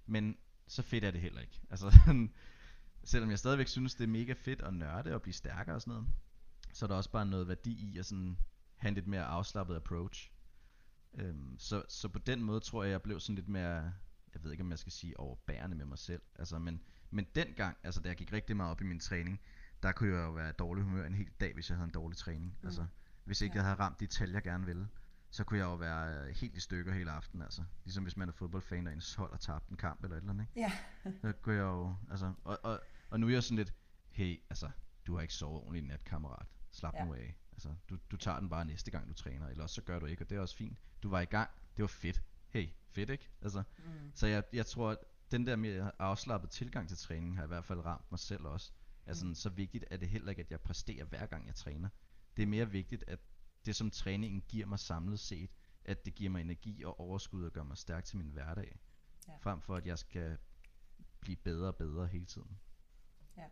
men så fedt er det heller ikke. Altså, (laughs) selvom jeg stadigvæk synes, det er mega fedt at nørde og blive stærkere og sådan noget, så er der også bare noget værdi i at sådan have en lidt mere afslappet approach. Øhm, så, så på den måde tror jeg, jeg blev sådan lidt mere, jeg ved ikke om jeg skal sige overbærende med mig selv. Altså, men, men dengang, altså da jeg gik rigtig meget op i min træning, der kunne jeg jo være dårlig humør en hel dag, hvis jeg havde en dårlig træning. Mm. Altså, hvis ikke ja. jeg havde ramt de tal, jeg gerne ville, så kunne jeg jo være øh, helt i stykker hele aftenen. Altså. Ligesom hvis man er fodboldfan, og ens hold har tabt en kamp eller et eller andet. Ikke? Ja. (laughs) så kunne jeg jo, altså, og, og, og nu er jeg sådan lidt, hey, altså, du har ikke sovet ordentligt i nat, kammerat. Slap ja. nu af. Altså, du, du tager den bare næste gang, du træner, eller også så gør du ikke, og det er også fint. Du var i gang, det var fedt. Hey, fedt ikke? Altså, mm. Så jeg, jeg tror, at den der mere afslappet tilgang til træning har i hvert fald ramt mig selv også. Altså, mm. så vigtigt er det heller ikke, at jeg præsterer hver gang jeg træner. Det er mere vigtigt, at det som træningen giver mig samlet set, at det giver mig energi og overskud og gør mig stærk til min hverdag. Ja. Frem for at jeg skal blive bedre og bedre hele tiden. Ja,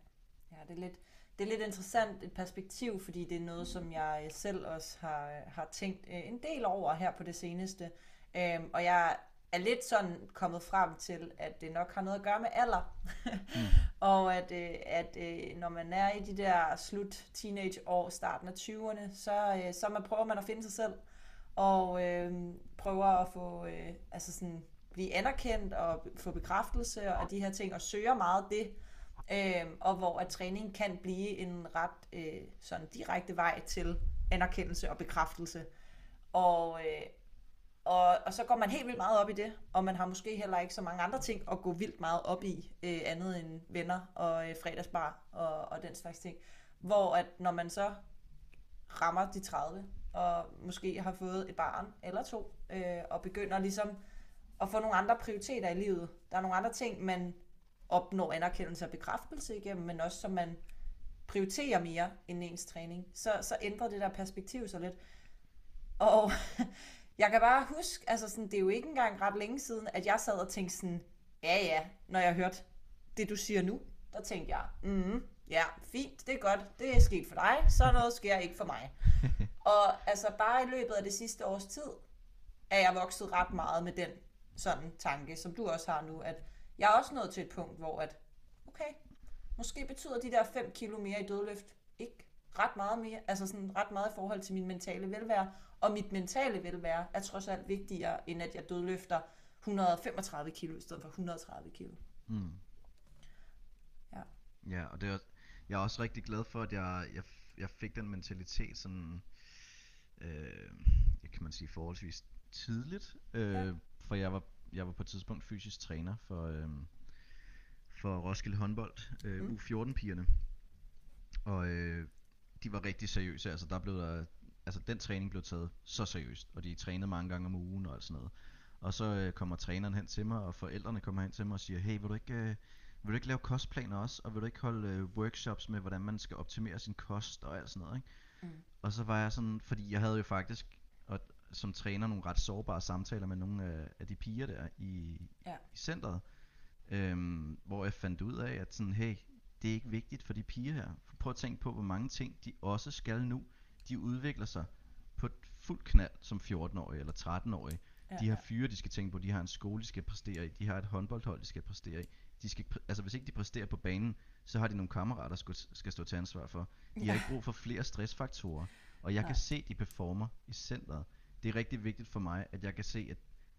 ja det, er lidt, det er lidt interessant et perspektiv, fordi det er noget, som jeg selv også har, har tænkt øh, en del over her på det seneste. Øhm, og jeg er lidt sådan kommet frem til, at det nok har noget at gøre med alder. mm. (laughs) og at, øh, at øh, når man er i de der slut teenage år, starten af 20'erne, så, øh, så man prøver man at finde sig selv. Og øh, prøver at få, øh, altså sådan, blive anerkendt og få bekræftelse og de her ting, og søger meget det. Øh, og hvor at træning kan blive en ret øh, sådan direkte vej til anerkendelse og bekræftelse. Og, øh, og, og så går man helt vildt meget op i det, og man har måske heller ikke så mange andre ting at gå vildt meget op i, øh, andet end venner og øh, fredagsbar og, og den slags ting. Hvor at når man så rammer de 30, og måske har fået et barn eller to, øh, og begynder ligesom at få nogle andre prioriteter i livet. Der er nogle andre ting, man opnår anerkendelse og bekræftelse igennem, men også som man prioriterer mere end ens træning. Så, så ændrer det der perspektiv så lidt. Og (laughs) jeg kan bare huske, altså sådan, det er jo ikke engang ret længe siden, at jeg sad og tænkte sådan, ja ja, når jeg hørte det, du siger nu, der tænkte jeg, mm, ja, fint, det er godt, det er sket for dig, så noget sker ikke for mig. (laughs) og altså bare i løbet af det sidste års tid, er jeg vokset ret meget med den sådan tanke, som du også har nu, at jeg er også nået til et punkt, hvor at, okay, måske betyder de der 5 kilo mere i dødløft ikke ret meget mere, altså sådan ret meget i forhold til min mentale velvære, og mit mentale velvære er trods alt vigtigere, end at jeg dødløfter 135 kilo i stedet for 130 kilo. Mm. Ja. Ja, og det er, jeg er også rigtig glad for, at jeg, jeg, jeg fik den mentalitet sådan, øh, kan man sige, forholdsvis tidligt. Øh, ja. For jeg var, jeg var på et tidspunkt fysisk træner for, øh, for Roskilde håndbold, øh, mm. U14-pigerne. Og øh, de var rigtig seriøse, altså der blev der altså den træning blev taget så seriøst, og de trænede mange gange om ugen og alt sådan noget. Og så øh, kommer træneren hen til mig, og forældrene kommer hen til mig og siger, hey, vil du ikke, øh, vil du ikke lave kostplaner også, og vil du ikke holde øh, workshops med, hvordan man skal optimere sin kost og alt sådan noget, ikke? Mm. Og så var jeg sådan, fordi jeg havde jo faktisk, som træner, nogle ret sårbare samtaler med nogle af, af de piger der i, ja. i centret, øhm, hvor jeg fandt ud af, at sådan, hey, det er ikke vigtigt for de piger her. Prøv at tænke på, hvor mange ting de også skal nu de udvikler sig på et fuld knald som 14-årige eller 13-årige. Ja, de har fyre, de skal tænke på, de har en skole, de skal præstere i, de har et håndboldhold, de skal præstere i. De skal, altså hvis ikke de præsterer på banen, så har de nogle kammerater, der skal, skal stå til ansvar for. De ja. har ikke brug for flere stressfaktorer. Og jeg ja. kan se, de performer i centret. Det er rigtig vigtigt for mig, at jeg kan se, at,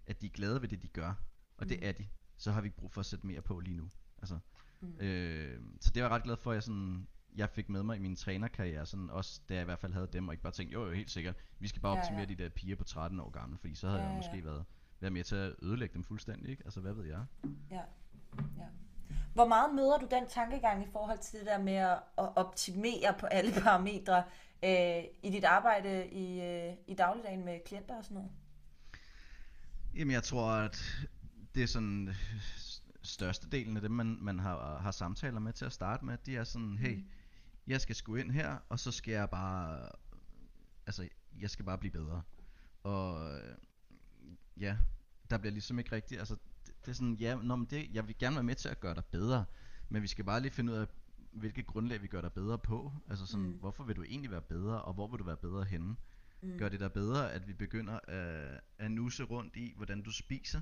at de er glade ved det, de gør. Og mm. det er de. Så har vi ikke brug for at sætte mere på lige nu. Altså, mm. øh, så det var jeg ret glad for, at jeg sådan jeg fik med mig i min trænerkarriere, sådan også da jeg i hvert fald havde dem, og ikke bare tænkte, jo jo helt sikkert, vi skal bare optimere ja, ja. de der piger på 13 år gamle, fordi så havde ja, jeg måske ja. været, været med til at ødelægge dem fuldstændig, ikke? Altså hvad ved jeg? Ja, ja. Hvor meget møder du den tankegang i forhold til det der med at optimere på alle parametre øh, i dit arbejde i, øh, i dagligdagen med klienter og sådan noget? Jamen jeg tror, at det er sådan størstedelen af dem, man, man har, har samtaler med til at starte med, de er sådan, hey, mm jeg skal sgu ind her, og så skal jeg bare, altså, jeg skal bare blive bedre. Og ja, der bliver ligesom ikke rigtigt, altså, det, det er sådan, ja, nå, men det, jeg vil gerne være med til at gøre dig bedre, men vi skal bare lige finde ud af, hvilket grundlag vi gør dig bedre på. Altså sådan, mm. hvorfor vil du egentlig være bedre, og hvor vil du være bedre henne? Mm. Gør det dig bedre, at vi begynder at, at nusse rundt i, hvordan du spiser?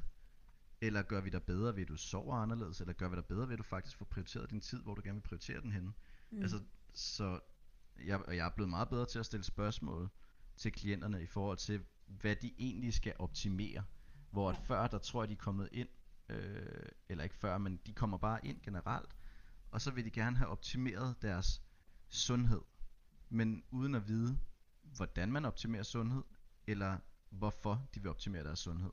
Eller gør vi dig bedre ved, at du sover anderledes? Eller gør vi dig bedre ved, at du faktisk får prioriteret din tid, hvor du gerne vil prioritere den henne? Mm. Altså, så jeg, og jeg er blevet meget bedre til at stille spørgsmål til klienterne i forhold til, hvad de egentlig skal optimere. Hvor at før, der tror jeg, de er kommet ind, øh, eller ikke før, men de kommer bare ind generelt, og så vil de gerne have optimeret deres sundhed, men uden at vide, hvordan man optimerer sundhed, eller hvorfor de vil optimere deres sundhed.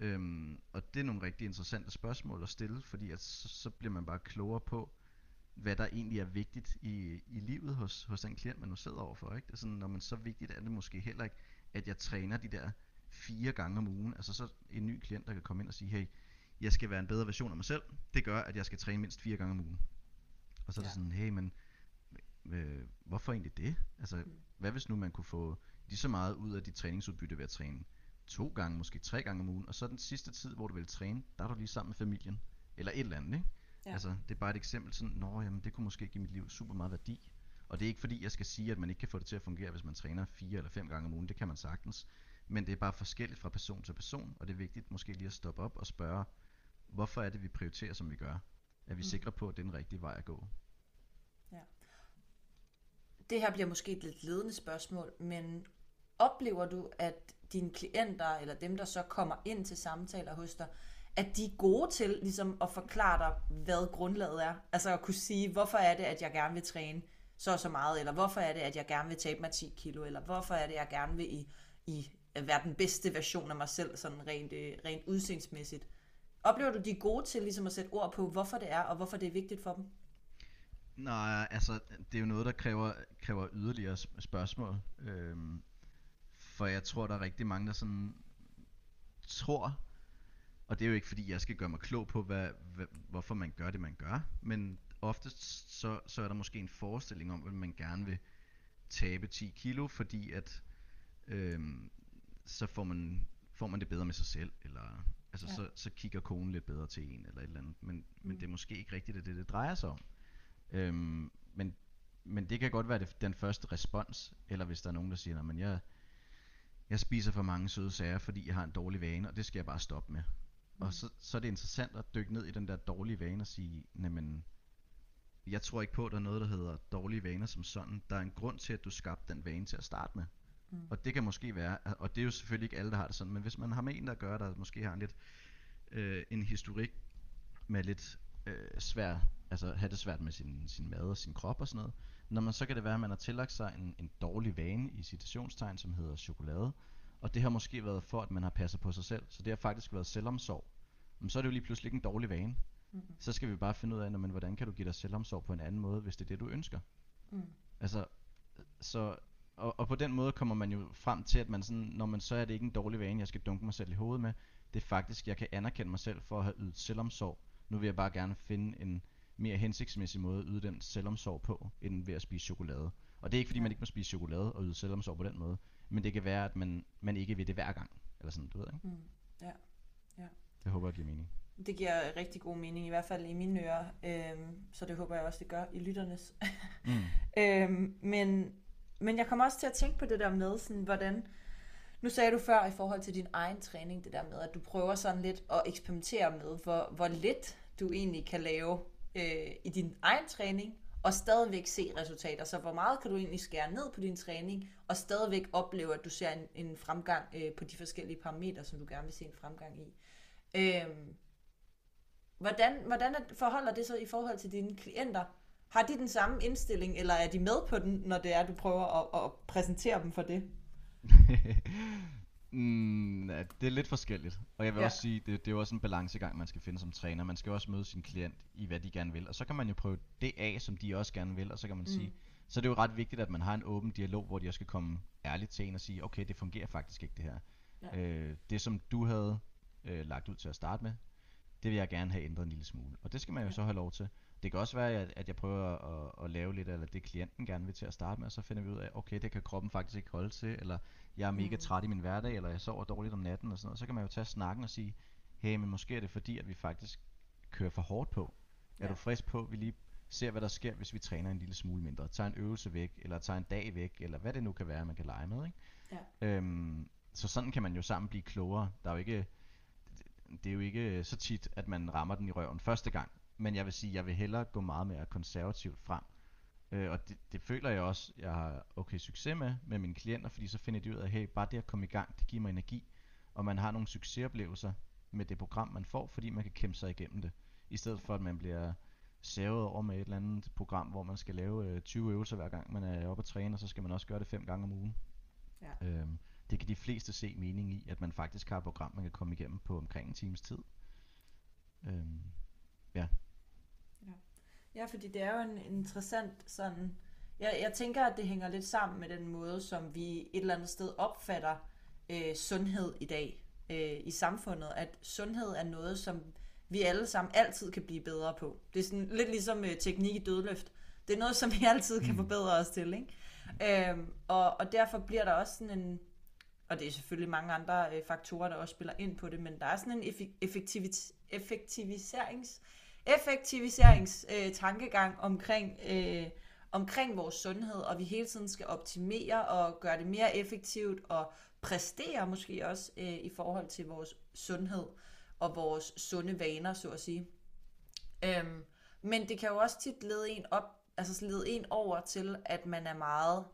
Øhm, og det er nogle rigtig interessante spørgsmål at stille, fordi at så, så bliver man bare klogere på, hvad der egentlig er vigtigt i, i livet hos, hos den klient, man nu sidder overfor. Ikke? Det er sådan, når man så vigtigt er det måske heller ikke, at jeg træner de der fire gange om ugen. Altså så en ny klient, der kan komme ind og sige, hey, jeg skal være en bedre version af mig selv. Det gør, at jeg skal træne mindst fire gange om ugen. Og så er ja. det sådan, hey, men øh, hvorfor egentlig det? Altså, mm. hvad hvis nu man kunne få lige så meget ud af dit træningsudbytte ved at træne to gange, måske tre gange om ugen, og så den sidste tid, hvor du vil træne, der er du lige sammen med familien, eller et eller andet, ikke? Ja. Altså, det er bare et eksempel sådan, nå, jamen, det kunne måske give mit liv super meget værdi. Og det er ikke fordi, jeg skal sige, at man ikke kan få det til at fungere, hvis man træner fire eller fem gange om ugen. Det kan man sagtens. Men det er bare forskelligt fra person til person, og det er vigtigt måske lige at stoppe op og spørge, hvorfor er det, vi prioriterer, som vi gør? Er vi mm. sikre på, at det er den rigtige vej at gå? Ja. Det her bliver måske et lidt ledende spørgsmål, men oplever du, at dine klienter, eller dem, der så kommer ind til samtaler hos dig, at de er gode til ligesom at forklare dig, hvad grundlaget er. Altså at kunne sige, hvorfor er det, at jeg gerne vil træne så og så meget, eller hvorfor er det, at jeg gerne vil tabe mig 10 kilo, eller hvorfor er det, at jeg gerne vil i, i være den bedste version af mig selv, sådan rent, øh, rent udseendsmæssigt. Oplever du, de er gode til ligesom at sætte ord på, hvorfor det er, og hvorfor det er vigtigt for dem? Nej, altså, det er jo noget, der kræver, kræver yderligere spørgsmål. Øhm, for jeg tror, der er rigtig mange, der sådan tror, og det er jo ikke fordi, jeg skal gøre mig klog på, hvad, hvad, hvorfor man gør det, man gør, men oftest så, så er der måske en forestilling om, at man gerne vil tabe 10 kilo, fordi at øhm, så får man, får man det bedre med sig selv, eller altså ja. så, så kigger konen lidt bedre til en, eller et eller andet, men, mm. men det er måske ikke rigtigt det, det, det drejer sig om. Øhm, men, men det kan godt være det, den første respons, eller hvis der er nogen, der siger, at jeg, jeg spiser for mange søde sager, fordi jeg har en dårlig vane, og det skal jeg bare stoppe med. Mm. Og så, så er det interessant at dykke ned i den der dårlige vane og sige, jamen, jeg tror ikke på, at der er noget, der hedder dårlige vaner som sådan. Der er en grund til, at du skabte den vane til at starte med. Mm. Og det kan måske være, og det er jo selvfølgelig ikke alle, der har det sådan, men hvis man har med en, der gør, der måske har en lidt øh, en historik med lidt øh, svær, altså have det svært med sin, sin mad og sin krop og sådan noget, når man så kan det være, at man har tillagt sig en, en dårlig vane i citationstegn, som hedder chokolade, og det har måske været for, at man har passet på sig selv, så det har faktisk været selvomsorg. Men så er det jo lige pludselig ikke en dårlig vane. Mm-hmm. Så skal vi bare finde ud af, men, hvordan kan du give dig selvomsorg på en anden måde, hvis det er det, du ønsker. Mm. Altså, så, og, og på den måde kommer man jo frem til, at man sådan, når man så er det ikke en dårlig vane, jeg skal dunke mig selv i hovedet med. Det er faktisk, jeg kan anerkende mig selv for at have ydet selvomsorg. Nu vil jeg bare gerne finde en mere hensigtsmæssig måde at yde den selvomsorg på, end ved at spise chokolade. Og det er ikke fordi, man ikke må spise chokolade og yde selvomsorg på den måde. Men det kan være, at man, man ikke vil det hver gang. Eller sådan, du ved ikke? Mm. Ja. ja. Det håber jeg giver mening. Det giver rigtig god mening, i hvert fald i mine ører. Øhm, så det håber jeg også, det gør i lytternes. mm. (laughs) øhm, men, men jeg kommer også til at tænke på det der med, sådan, hvordan... Nu sagde du før i forhold til din egen træning, det der med, at du prøver sådan lidt at eksperimentere med, hvor, hvor lidt du egentlig kan lave øh, i din egen træning, og stadigvæk se resultater. Så hvor meget kan du egentlig skære ned på din træning, og stadigvæk opleve, at du ser en, en fremgang øh, på de forskellige parametre, som du gerne vil se en fremgang i. Øh, hvordan, hvordan forholder det sig i forhold til dine klienter? Har de den samme indstilling, eller er de med på den, når det er, du prøver at, at præsentere dem for det? (laughs) Mm, ja, det er lidt forskelligt. Og jeg vil ja. også sige, det, det er jo også en balancegang, man skal finde som træner. Man skal også møde sin klient i, hvad de gerne vil. Og så kan man jo prøve det af, som de også gerne vil. Og så kan man mm. sige, så det er jo ret vigtigt, at man har en åben dialog, hvor de også skal komme ærligt til en og sige, okay, det fungerer faktisk ikke det her. Ja. Øh, det som du havde øh, lagt ud til at starte med, det vil jeg gerne have ændret en lille smule. Og det skal man jo ja. så have lov til. Det kan også være, at, at jeg prøver at, at lave lidt af det, klienten gerne vil til at starte med, og så finder vi ud af, okay, det kan kroppen faktisk ikke holde til, eller jeg er mega mm. træt i min hverdag, eller jeg sover dårligt om natten og sådan noget, så kan man jo tage snakken og sige, hey, men måske er det fordi, at vi faktisk kører for hårdt på. Ja. Er du frisk på, vi lige ser, hvad der sker, hvis vi træner en lille smule mindre. Tager en øvelse væk, eller tager en dag væk, eller hvad det nu kan være, man kan lege med. Ikke? Ja. Øhm, så sådan kan man jo sammen blive klogere. Der er jo ikke det er jo ikke så tit, at man rammer den i røven første gang. Men jeg vil sige, jeg vil hellere gå meget mere konservativt frem. Øh, og det, det føler jeg også, jeg har okay succes med, med mine klienter, fordi så finder de ud af, hey, bare det at komme i gang, det giver mig energi. Og man har nogle succesoplevelser med det program, man får, fordi man kan kæmpe sig igennem det. I stedet for, at man bliver savet over med et eller andet program, hvor man skal lave øh, 20 øvelser hver gang, man er oppe at træne, og så skal man også gøre det fem gange om ugen. Ja. Øhm, det kan de fleste se mening i, at man faktisk har et program, man kan komme igennem på omkring en times tid. Øhm, ja. Ja, fordi det er jo en interessant sådan... Jeg, jeg tænker, at det hænger lidt sammen med den måde, som vi et eller andet sted opfatter øh, sundhed i dag øh, i samfundet. At sundhed er noget, som vi alle sammen altid kan blive bedre på. Det er sådan lidt ligesom øh, teknik i dødløft. Det er noget, som vi (laughs) altid kan Mm. forbedre os til, ikke? Øhm, og, og derfor bliver der også sådan en... Og det er selvfølgelig mange andre øh, faktorer, der også spiller ind på det, men der er sådan en effektivit- effektiviserings effektiviserings øh, omkring, øh, omkring vores sundhed, og vi hele tiden skal optimere og gøre det mere effektivt og præstere måske også øh, i forhold til vores sundhed og vores sunde vaner, så at sige. Øhm, men det kan jo også tit lede en op, altså lede en over til, at man er meget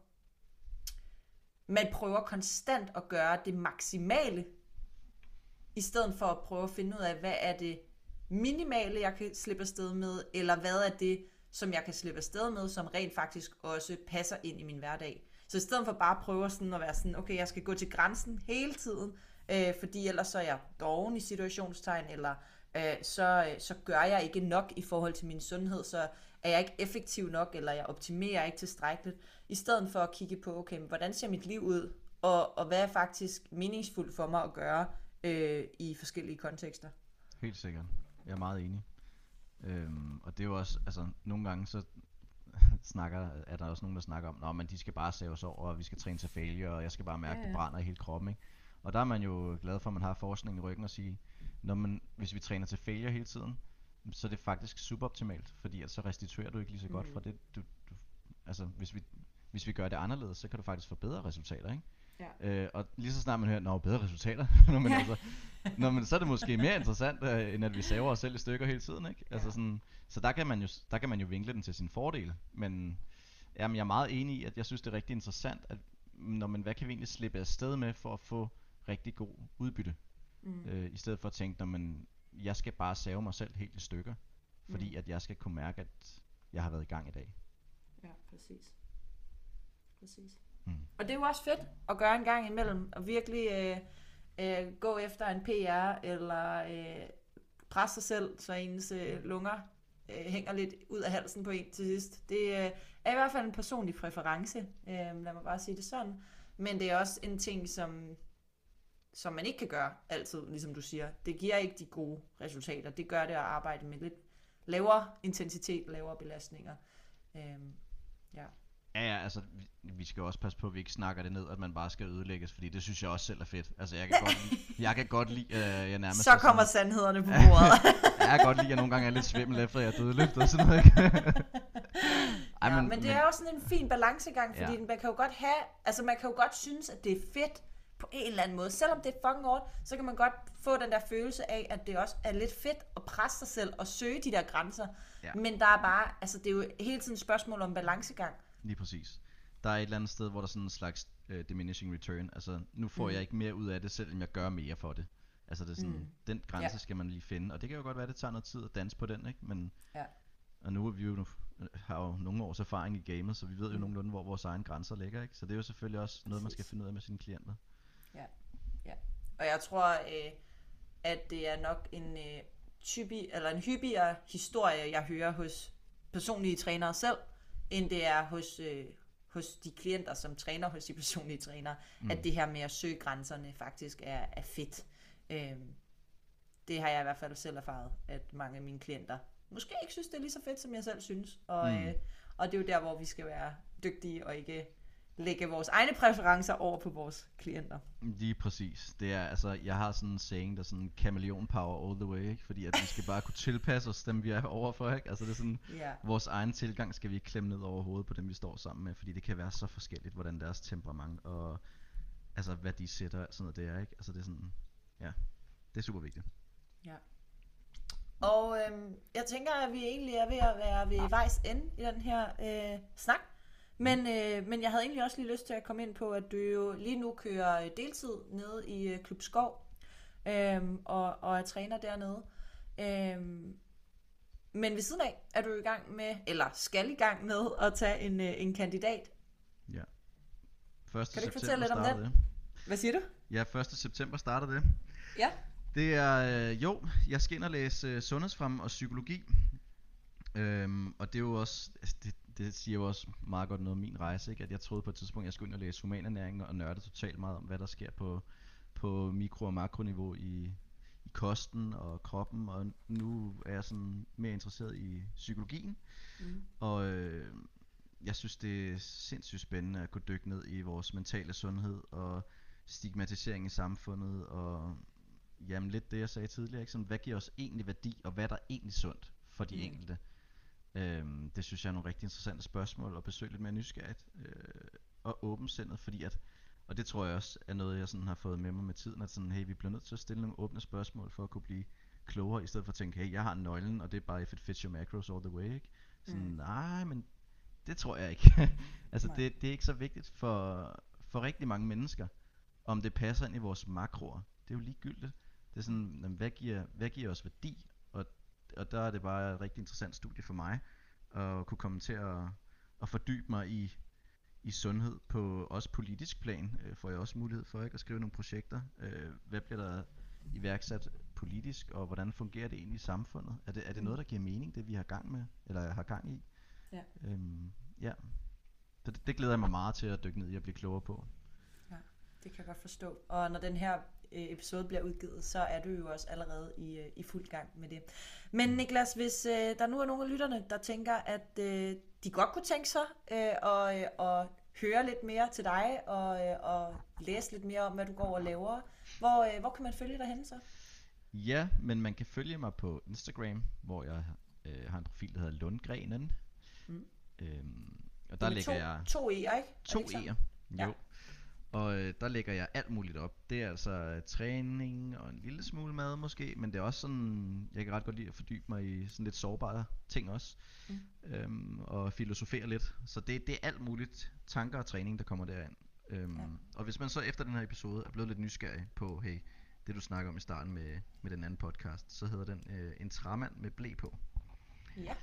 man prøver konstant at gøre det maksimale, i stedet for at prøve at finde ud af, hvad er det minimale, jeg kan slippe afsted med, eller hvad er det, som jeg kan slippe afsted med, som rent faktisk også passer ind i min hverdag. Så i stedet for bare at prøve sådan at være sådan, okay, jeg skal gå til grænsen hele tiden, øh, fordi ellers så er jeg doven i situationstegn, eller øh, så, øh, så gør jeg ikke nok i forhold til min sundhed, så er jeg ikke effektiv nok, eller jeg optimerer ikke tilstrækkeligt. I stedet for at kigge på, okay, hvordan ser mit liv ud, og, og hvad er faktisk meningsfuldt for mig at gøre øh, i forskellige kontekster. Helt sikkert. Jeg er meget enig. Øhm, og det er jo også, altså nogle gange så (laughs) snakker, er der også nogen, der snakker om, men de skal bare saves over, og vi skal træne til failure, og jeg skal bare mærke, Ja, ja, det brænder i hele kroppen. Ikke? Og der er man jo glad for, at man har forskning i ryggen og sige, når man, hvis vi træner til failure hele tiden, så er det faktisk suboptimalt, fordi at så restituerer du ikke lige så godt Mhm. fra det. Du, du, altså hvis vi, hvis vi gør det anderledes, så kan du faktisk få bedre resultater. Ikke? Ja. Øh, og lige så snart man hører, nå, bedre resultater, (laughs) når man Ja. altså, Nå, men så er det måske mere interessant, øh, end at vi saver os selv i stykker hele tiden, ikke? Altså Ja. sådan, så der kan, man jo, der kan man jo vinkle den til sin fordel. Men jamen, jeg er meget enig i, at jeg synes, det er rigtig interessant, at når man, hvad kan vi egentlig slippe afsted med for at få rigtig god udbytte? Mm. Øh, I stedet for at tænke, når man, jeg skal bare save mig selv helt i stykker, fordi Mm. at jeg skal kunne mærke, at jeg har været i gang i dag. Ja, præcis. Præcis. Mm. Og det er jo også fedt at gøre en gang imellem, og virkelig øh, øh, gå efter en PR, eller øh, presse sig selv, så ens øh, lunger øh, hænger lidt ud af halsen på en til sidst. Det øh, er i hvert fald en personlig præference, øh, lad mig bare sige det sådan. Men det er også en ting, som, som man ikke kan gøre altid, ligesom du siger. Det giver ikke de gode resultater. Det gør det at arbejde med lidt lavere intensitet, lavere belastninger. Øh, ja. Ja, ja, altså, vi, vi skal jo også passe på, at vi ikke snakker det ned, at man bare skal ødelægges, fordi det synes jeg også selv er fedt. Altså, jeg kan godt lide, (laughs) jeg kan godt lide, øh, jeg nærmest Så er kommer sådan, sandhederne på (laughs) bordet. jeg kan godt lide, at jeg nogle gange er lidt svimmel efter, jeg er dødløftet og sådan noget, ikke? (laughs) Ej, men, men det er jo sådan en fin balancegang, fordi Ja. ja. man kan jo godt have, altså man kan jo godt synes, at det er fedt på en eller anden måde. Selvom det er fucking hårdt, så kan man godt få den der følelse af, at det også er lidt fedt at presse sig selv og søge de der grænser. Ja. Men der er bare, altså det er jo hele tiden et spørgsmål om balancegang. Lige præcis. Der er et eller andet sted, hvor der er sådan en slags uh, diminishing return. Altså, nu får mm. Jeg ikke mere ud af det, selvom jeg gør mere for det. Altså, det er sådan, mm. Den grænse Ja. skal man lige finde. Og det kan jo godt være, at det tager noget tid at danse på den, ikke? Men, Ja. Og nu er vi jo, nu, har jo nogle års erfaring i gamet, så vi ved jo Mm. nogenlunde, hvor vores egne grænser ligger, ikke? Så det er jo selvfølgelig også noget, man skal Præcis. finde ud af med sine klienter. Og jeg tror, øh, at det er nok en, øh, typi, eller en hyppigere historie, jeg hører hos personlige trænere selv, end det er hos, øh, hos de klienter, som træner hos de personlige trænere, Mm. at det her med at søge grænserne faktisk er, er fedt. Øhm, det har jeg i hvert fald selv erfaret, at mange af mine klienter måske ikke synes, det er lige så fedt, som jeg selv synes. Og, mm. øh, og det er jo der, hvor vi skal være dygtige og ikke lægge vores egne præferencer over på vores klienter. Lige præcis. Det er, altså, jeg har sådan en saying, der er sådan chameleon power all the way, ikke? Fordi at vi skal bare kunne tilpasse os dem, vi er overfor, ikke? Altså det er sådan, Ja. vores egen tilgang skal vi ikke klemme ned over hovedet på dem, vi står sammen med, fordi det kan være så forskelligt, hvordan deres temperament og altså hvad de sætter sådan noget det er, ikke? Altså det er sådan, ja, det er super vigtigt. Ja. Og øhm, jeg tænker, at vi egentlig er ved at være ved vejs ende i den her øh, snak. Men, øh, men jeg havde egentlig også lige lyst til at komme ind på, at du jo lige nu kører øh, deltid nede i øh, Klub Skov, øhm, og, og er træner dernede. Øhm, men ved siden af er du i gang med, eller skal i gang med at tage en, øh, en kandidat. Ja. 1. Kan du ikke fortælle lidt om den? det. Hvad siger du? Ja, 1. september starter det. Ja. Det er, øh, jo, jeg skal ind og læse øh, sundhedsfrem og psykologi. Øhm, og det er jo også, altså det, det siger jo også meget godt noget om min rejse, ikke? at jeg troede på et tidspunkt, at jeg skulle ind og læse humanernæring og nørde totalt meget om, hvad der sker på, på mikro- og makroniveau i, i kosten og kroppen, og nu er jeg sådan mere interesseret i psykologien, Mm. og øh, jeg synes det er sindssygt spændende at gå dykke ned i vores mentale sundhed og stigmatisering i samfundet og jamen lidt det jeg sagde tidligere, ikke? Sådan, hvad giver os egentlig værdi og hvad er der egentlig sundt for de Mm. enkelte? Øhm, det synes jeg er nogle rigtig interessante spørgsmål og besøg lidt mere nysgerrigt øh, og åbensindet, fordi at og det tror jeg også er noget jeg sådan har fået med mig med tiden at sådan hey vi bliver nødt til at stille nogle åbne spørgsmål for at kunne blive klogere i stedet for at tænke hey jeg har nøglen og det er bare if it fits your macros all the way ikke? Sådan Mm. nej men det tror jeg ikke. (laughs) altså Nej. det, det er ikke så vigtigt for, for rigtig mange mennesker, om det passer ind i vores makroer. Det er jo ligegyldigt. Det er sådan, hvad, giver, hvad giver os værdi? Og, der er det bare et rigtig interessant studie for mig, at kunne komme til at, at fordybe mig i, i sundhed på også politisk plan. Øh, får jeg også mulighed for ikke at skrive nogle projekter. Øh, hvad bliver der iværksat politisk, og hvordan fungerer det egentlig i samfundet? Er det, er det noget, der giver mening, det vi har gang med, eller har gang i? Ja. Øhm, ja. Så det, det glæder jeg mig meget til at dykke ned i og blive klogere på. Det kan jeg godt forstå. Og når den her episode bliver udgivet, så er du jo også allerede i, øh, i fuld gang med det. Men Niklas, hvis øh, der nu er nogle af lytterne, der tænker, at øh, de godt kunne tænke sig øh, og, øh, og høre lidt mere til dig og, øh, og læse lidt mere om, hvad du går og laver, hvor, øh, hvor kan man følge dig hen så? Ja, men man kan følge mig på Instagram, hvor jeg øh, har en profil, der hedder Lundgrenen. Mm. Øhm, og der lægger to, jeg to E'er, ikke? To? E'er. Ja. Og øh, der lægger jeg alt muligt op. Det er altså øh, træning og en lille smule mad måske, men det er også sådan, jeg kan ret godt lide at fordybe mig i sådan lidt sårbare ting også. Mm. Øhm, og filosofere lidt. Så det, det er alt muligt tanker og træning, der kommer derind. Øhm, Ja. Og hvis man så efter den her episode er blevet lidt nysgerrig på, hey, det du snakker om i starten med, med den anden podcast, så hedder den øh, En træmand med blæ på. Ja.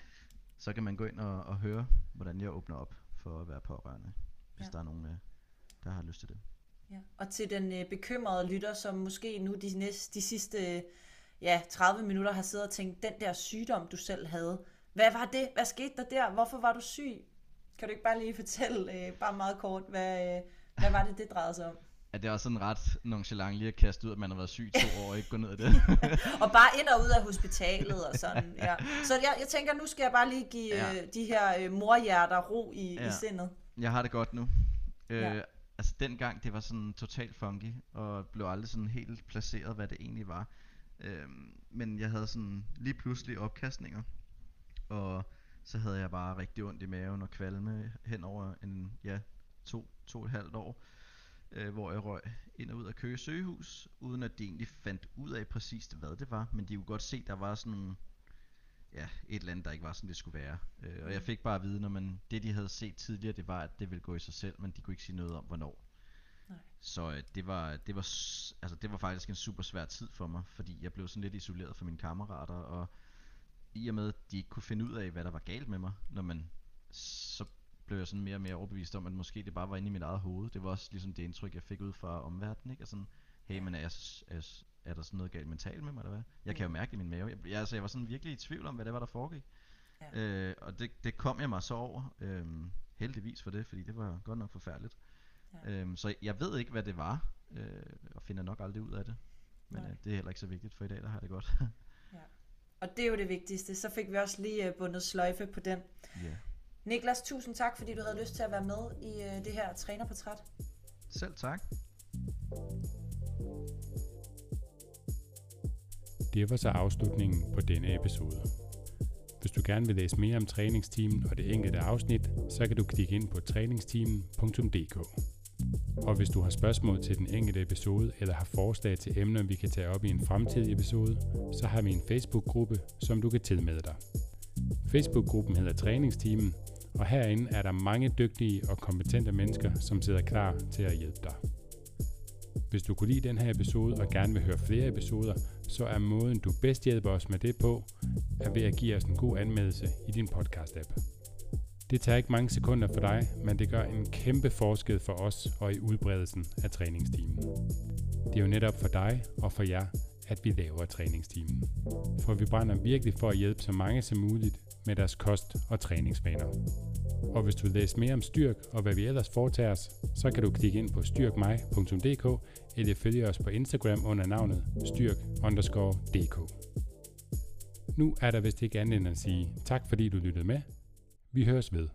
Så kan man gå ind og, og høre, hvordan jeg åbner op for at være pårørende, hvis Ja. der er nogen, øh, der har lyst til det. Ja. Og til den øh, bekymrede lytter, som måske nu de, næste, de sidste ja, 30 minutter har siddet og tænkt, den der sygdom, du selv havde, hvad var det? Hvad skete der der? Hvorfor var du syg? Kan du ikke bare lige fortælle, øh, bare meget kort, hvad, øh, hvad var det, det drejede sig om? Er det også sådan ret nonchalant lige at kaste ud, at man har været syg to år og ikke gå ned i det? (laughs) Og bare ind og ud af hospitalet og sådan, ja. Så jeg, jeg tænker, nu skal jeg bare lige give Ja. øh, de her øh, morhjerter ro i, ja. i Ja. sindet. jeg har det godt nu. Øh, Ja. Altså dengang, det var sådan totalt funky, og blev aldrig sådan helt placeret, hvad det egentlig var. Øhm, men jeg havde sådan lige pludselig opkastninger, og så havde jeg bare rigtig ondt i maven og kvalme hen over en, ja, to, to og et halvt år, øh, hvor jeg røg ind og ud af Køge Søgehus, uden at de egentlig fandt ud af præcist, hvad det var, men de kunne godt se, der var sådan, ja, et eller andet, der ikke var, som det skulle være. Øh, og jeg fik bare at vide, når man, det de havde set tidligere, det var, at det ville gå i sig selv, men de kunne ikke sige noget om, hvornår. Nej. Så øh, det var, det var, altså det var faktisk en super svær tid for mig, fordi jeg blev sådan lidt isoleret fra mine kammerater, og i og med, at de ikke kunne finde ud af, hvad der var galt med mig, når man, så blev jeg sådan mere og mere overbevist om, at måske det bare var inde i mit eget hoved. Det var også ligesom det indtryk, jeg fik ud fra omverdenen, ikke? Og sådan, hey, men er, jeg, er, er der sådan noget galt mentalt med mig, eller hvad? Jeg kan jo mærke det i min mave. Jeg, jeg, altså, jeg var sådan virkelig i tvivl om, hvad det var, der foregik. Ja. Øh, og det, det kom jeg mig så over, øhm, heldigvis for det, fordi det var godt nok forfærdeligt. Ja. Øhm, så jeg ved ikke, hvad det var, øh, og finder nok aldrig ud af det. Men øh, det er heller ikke så vigtigt, for i dag der har det godt. (laughs) Og det er jo det vigtigste. Så fik vi også lige øh, bundet sløjfe på den. ja. Niklas, tusind tak, fordi du havde lyst til at være med i øh, det her trænerportræt. Selv tak. Det var så afslutningen på denne episode. Hvis du gerne vil læse mere om træningsteamen og det enkelte afsnit, så kan du klikke ind på træningsteamen.dk. Og hvis du har spørgsmål til den enkelte episode, eller har forslag til emner, vi kan tage op i en fremtidig episode, så har vi en Facebook-gruppe, som du kan tilmelde dig. Facebook-gruppen hedder Træningsteamen, og herinde er der mange dygtige og kompetente mennesker, som sidder klar til at hjælpe dig. Hvis du kunne lide den her episode og gerne vil høre flere episoder, så er måden du bedst hjælper os med det på, er ved at give os en god anmeldelse i din podcast-app. Det tager ikke mange sekunder for dig, men det gør en kæmpe forskel for os og i udbredelsen af træningsteamen. Det er jo netop for dig og for jer, at vi laver træningsteamen. For vi brænder virkelig for at hjælpe så mange som muligt med deres kost- og træningsvaner. Og hvis du vil læse mere om Styrk og hvad vi ellers foretager os, så kan du klikke ind på styrkmig.dk eller følge os på Instagram under navnet styrk_dk. Nu er der vist ikke andet end at sige tak fordi du lyttede med. Vi høres ved.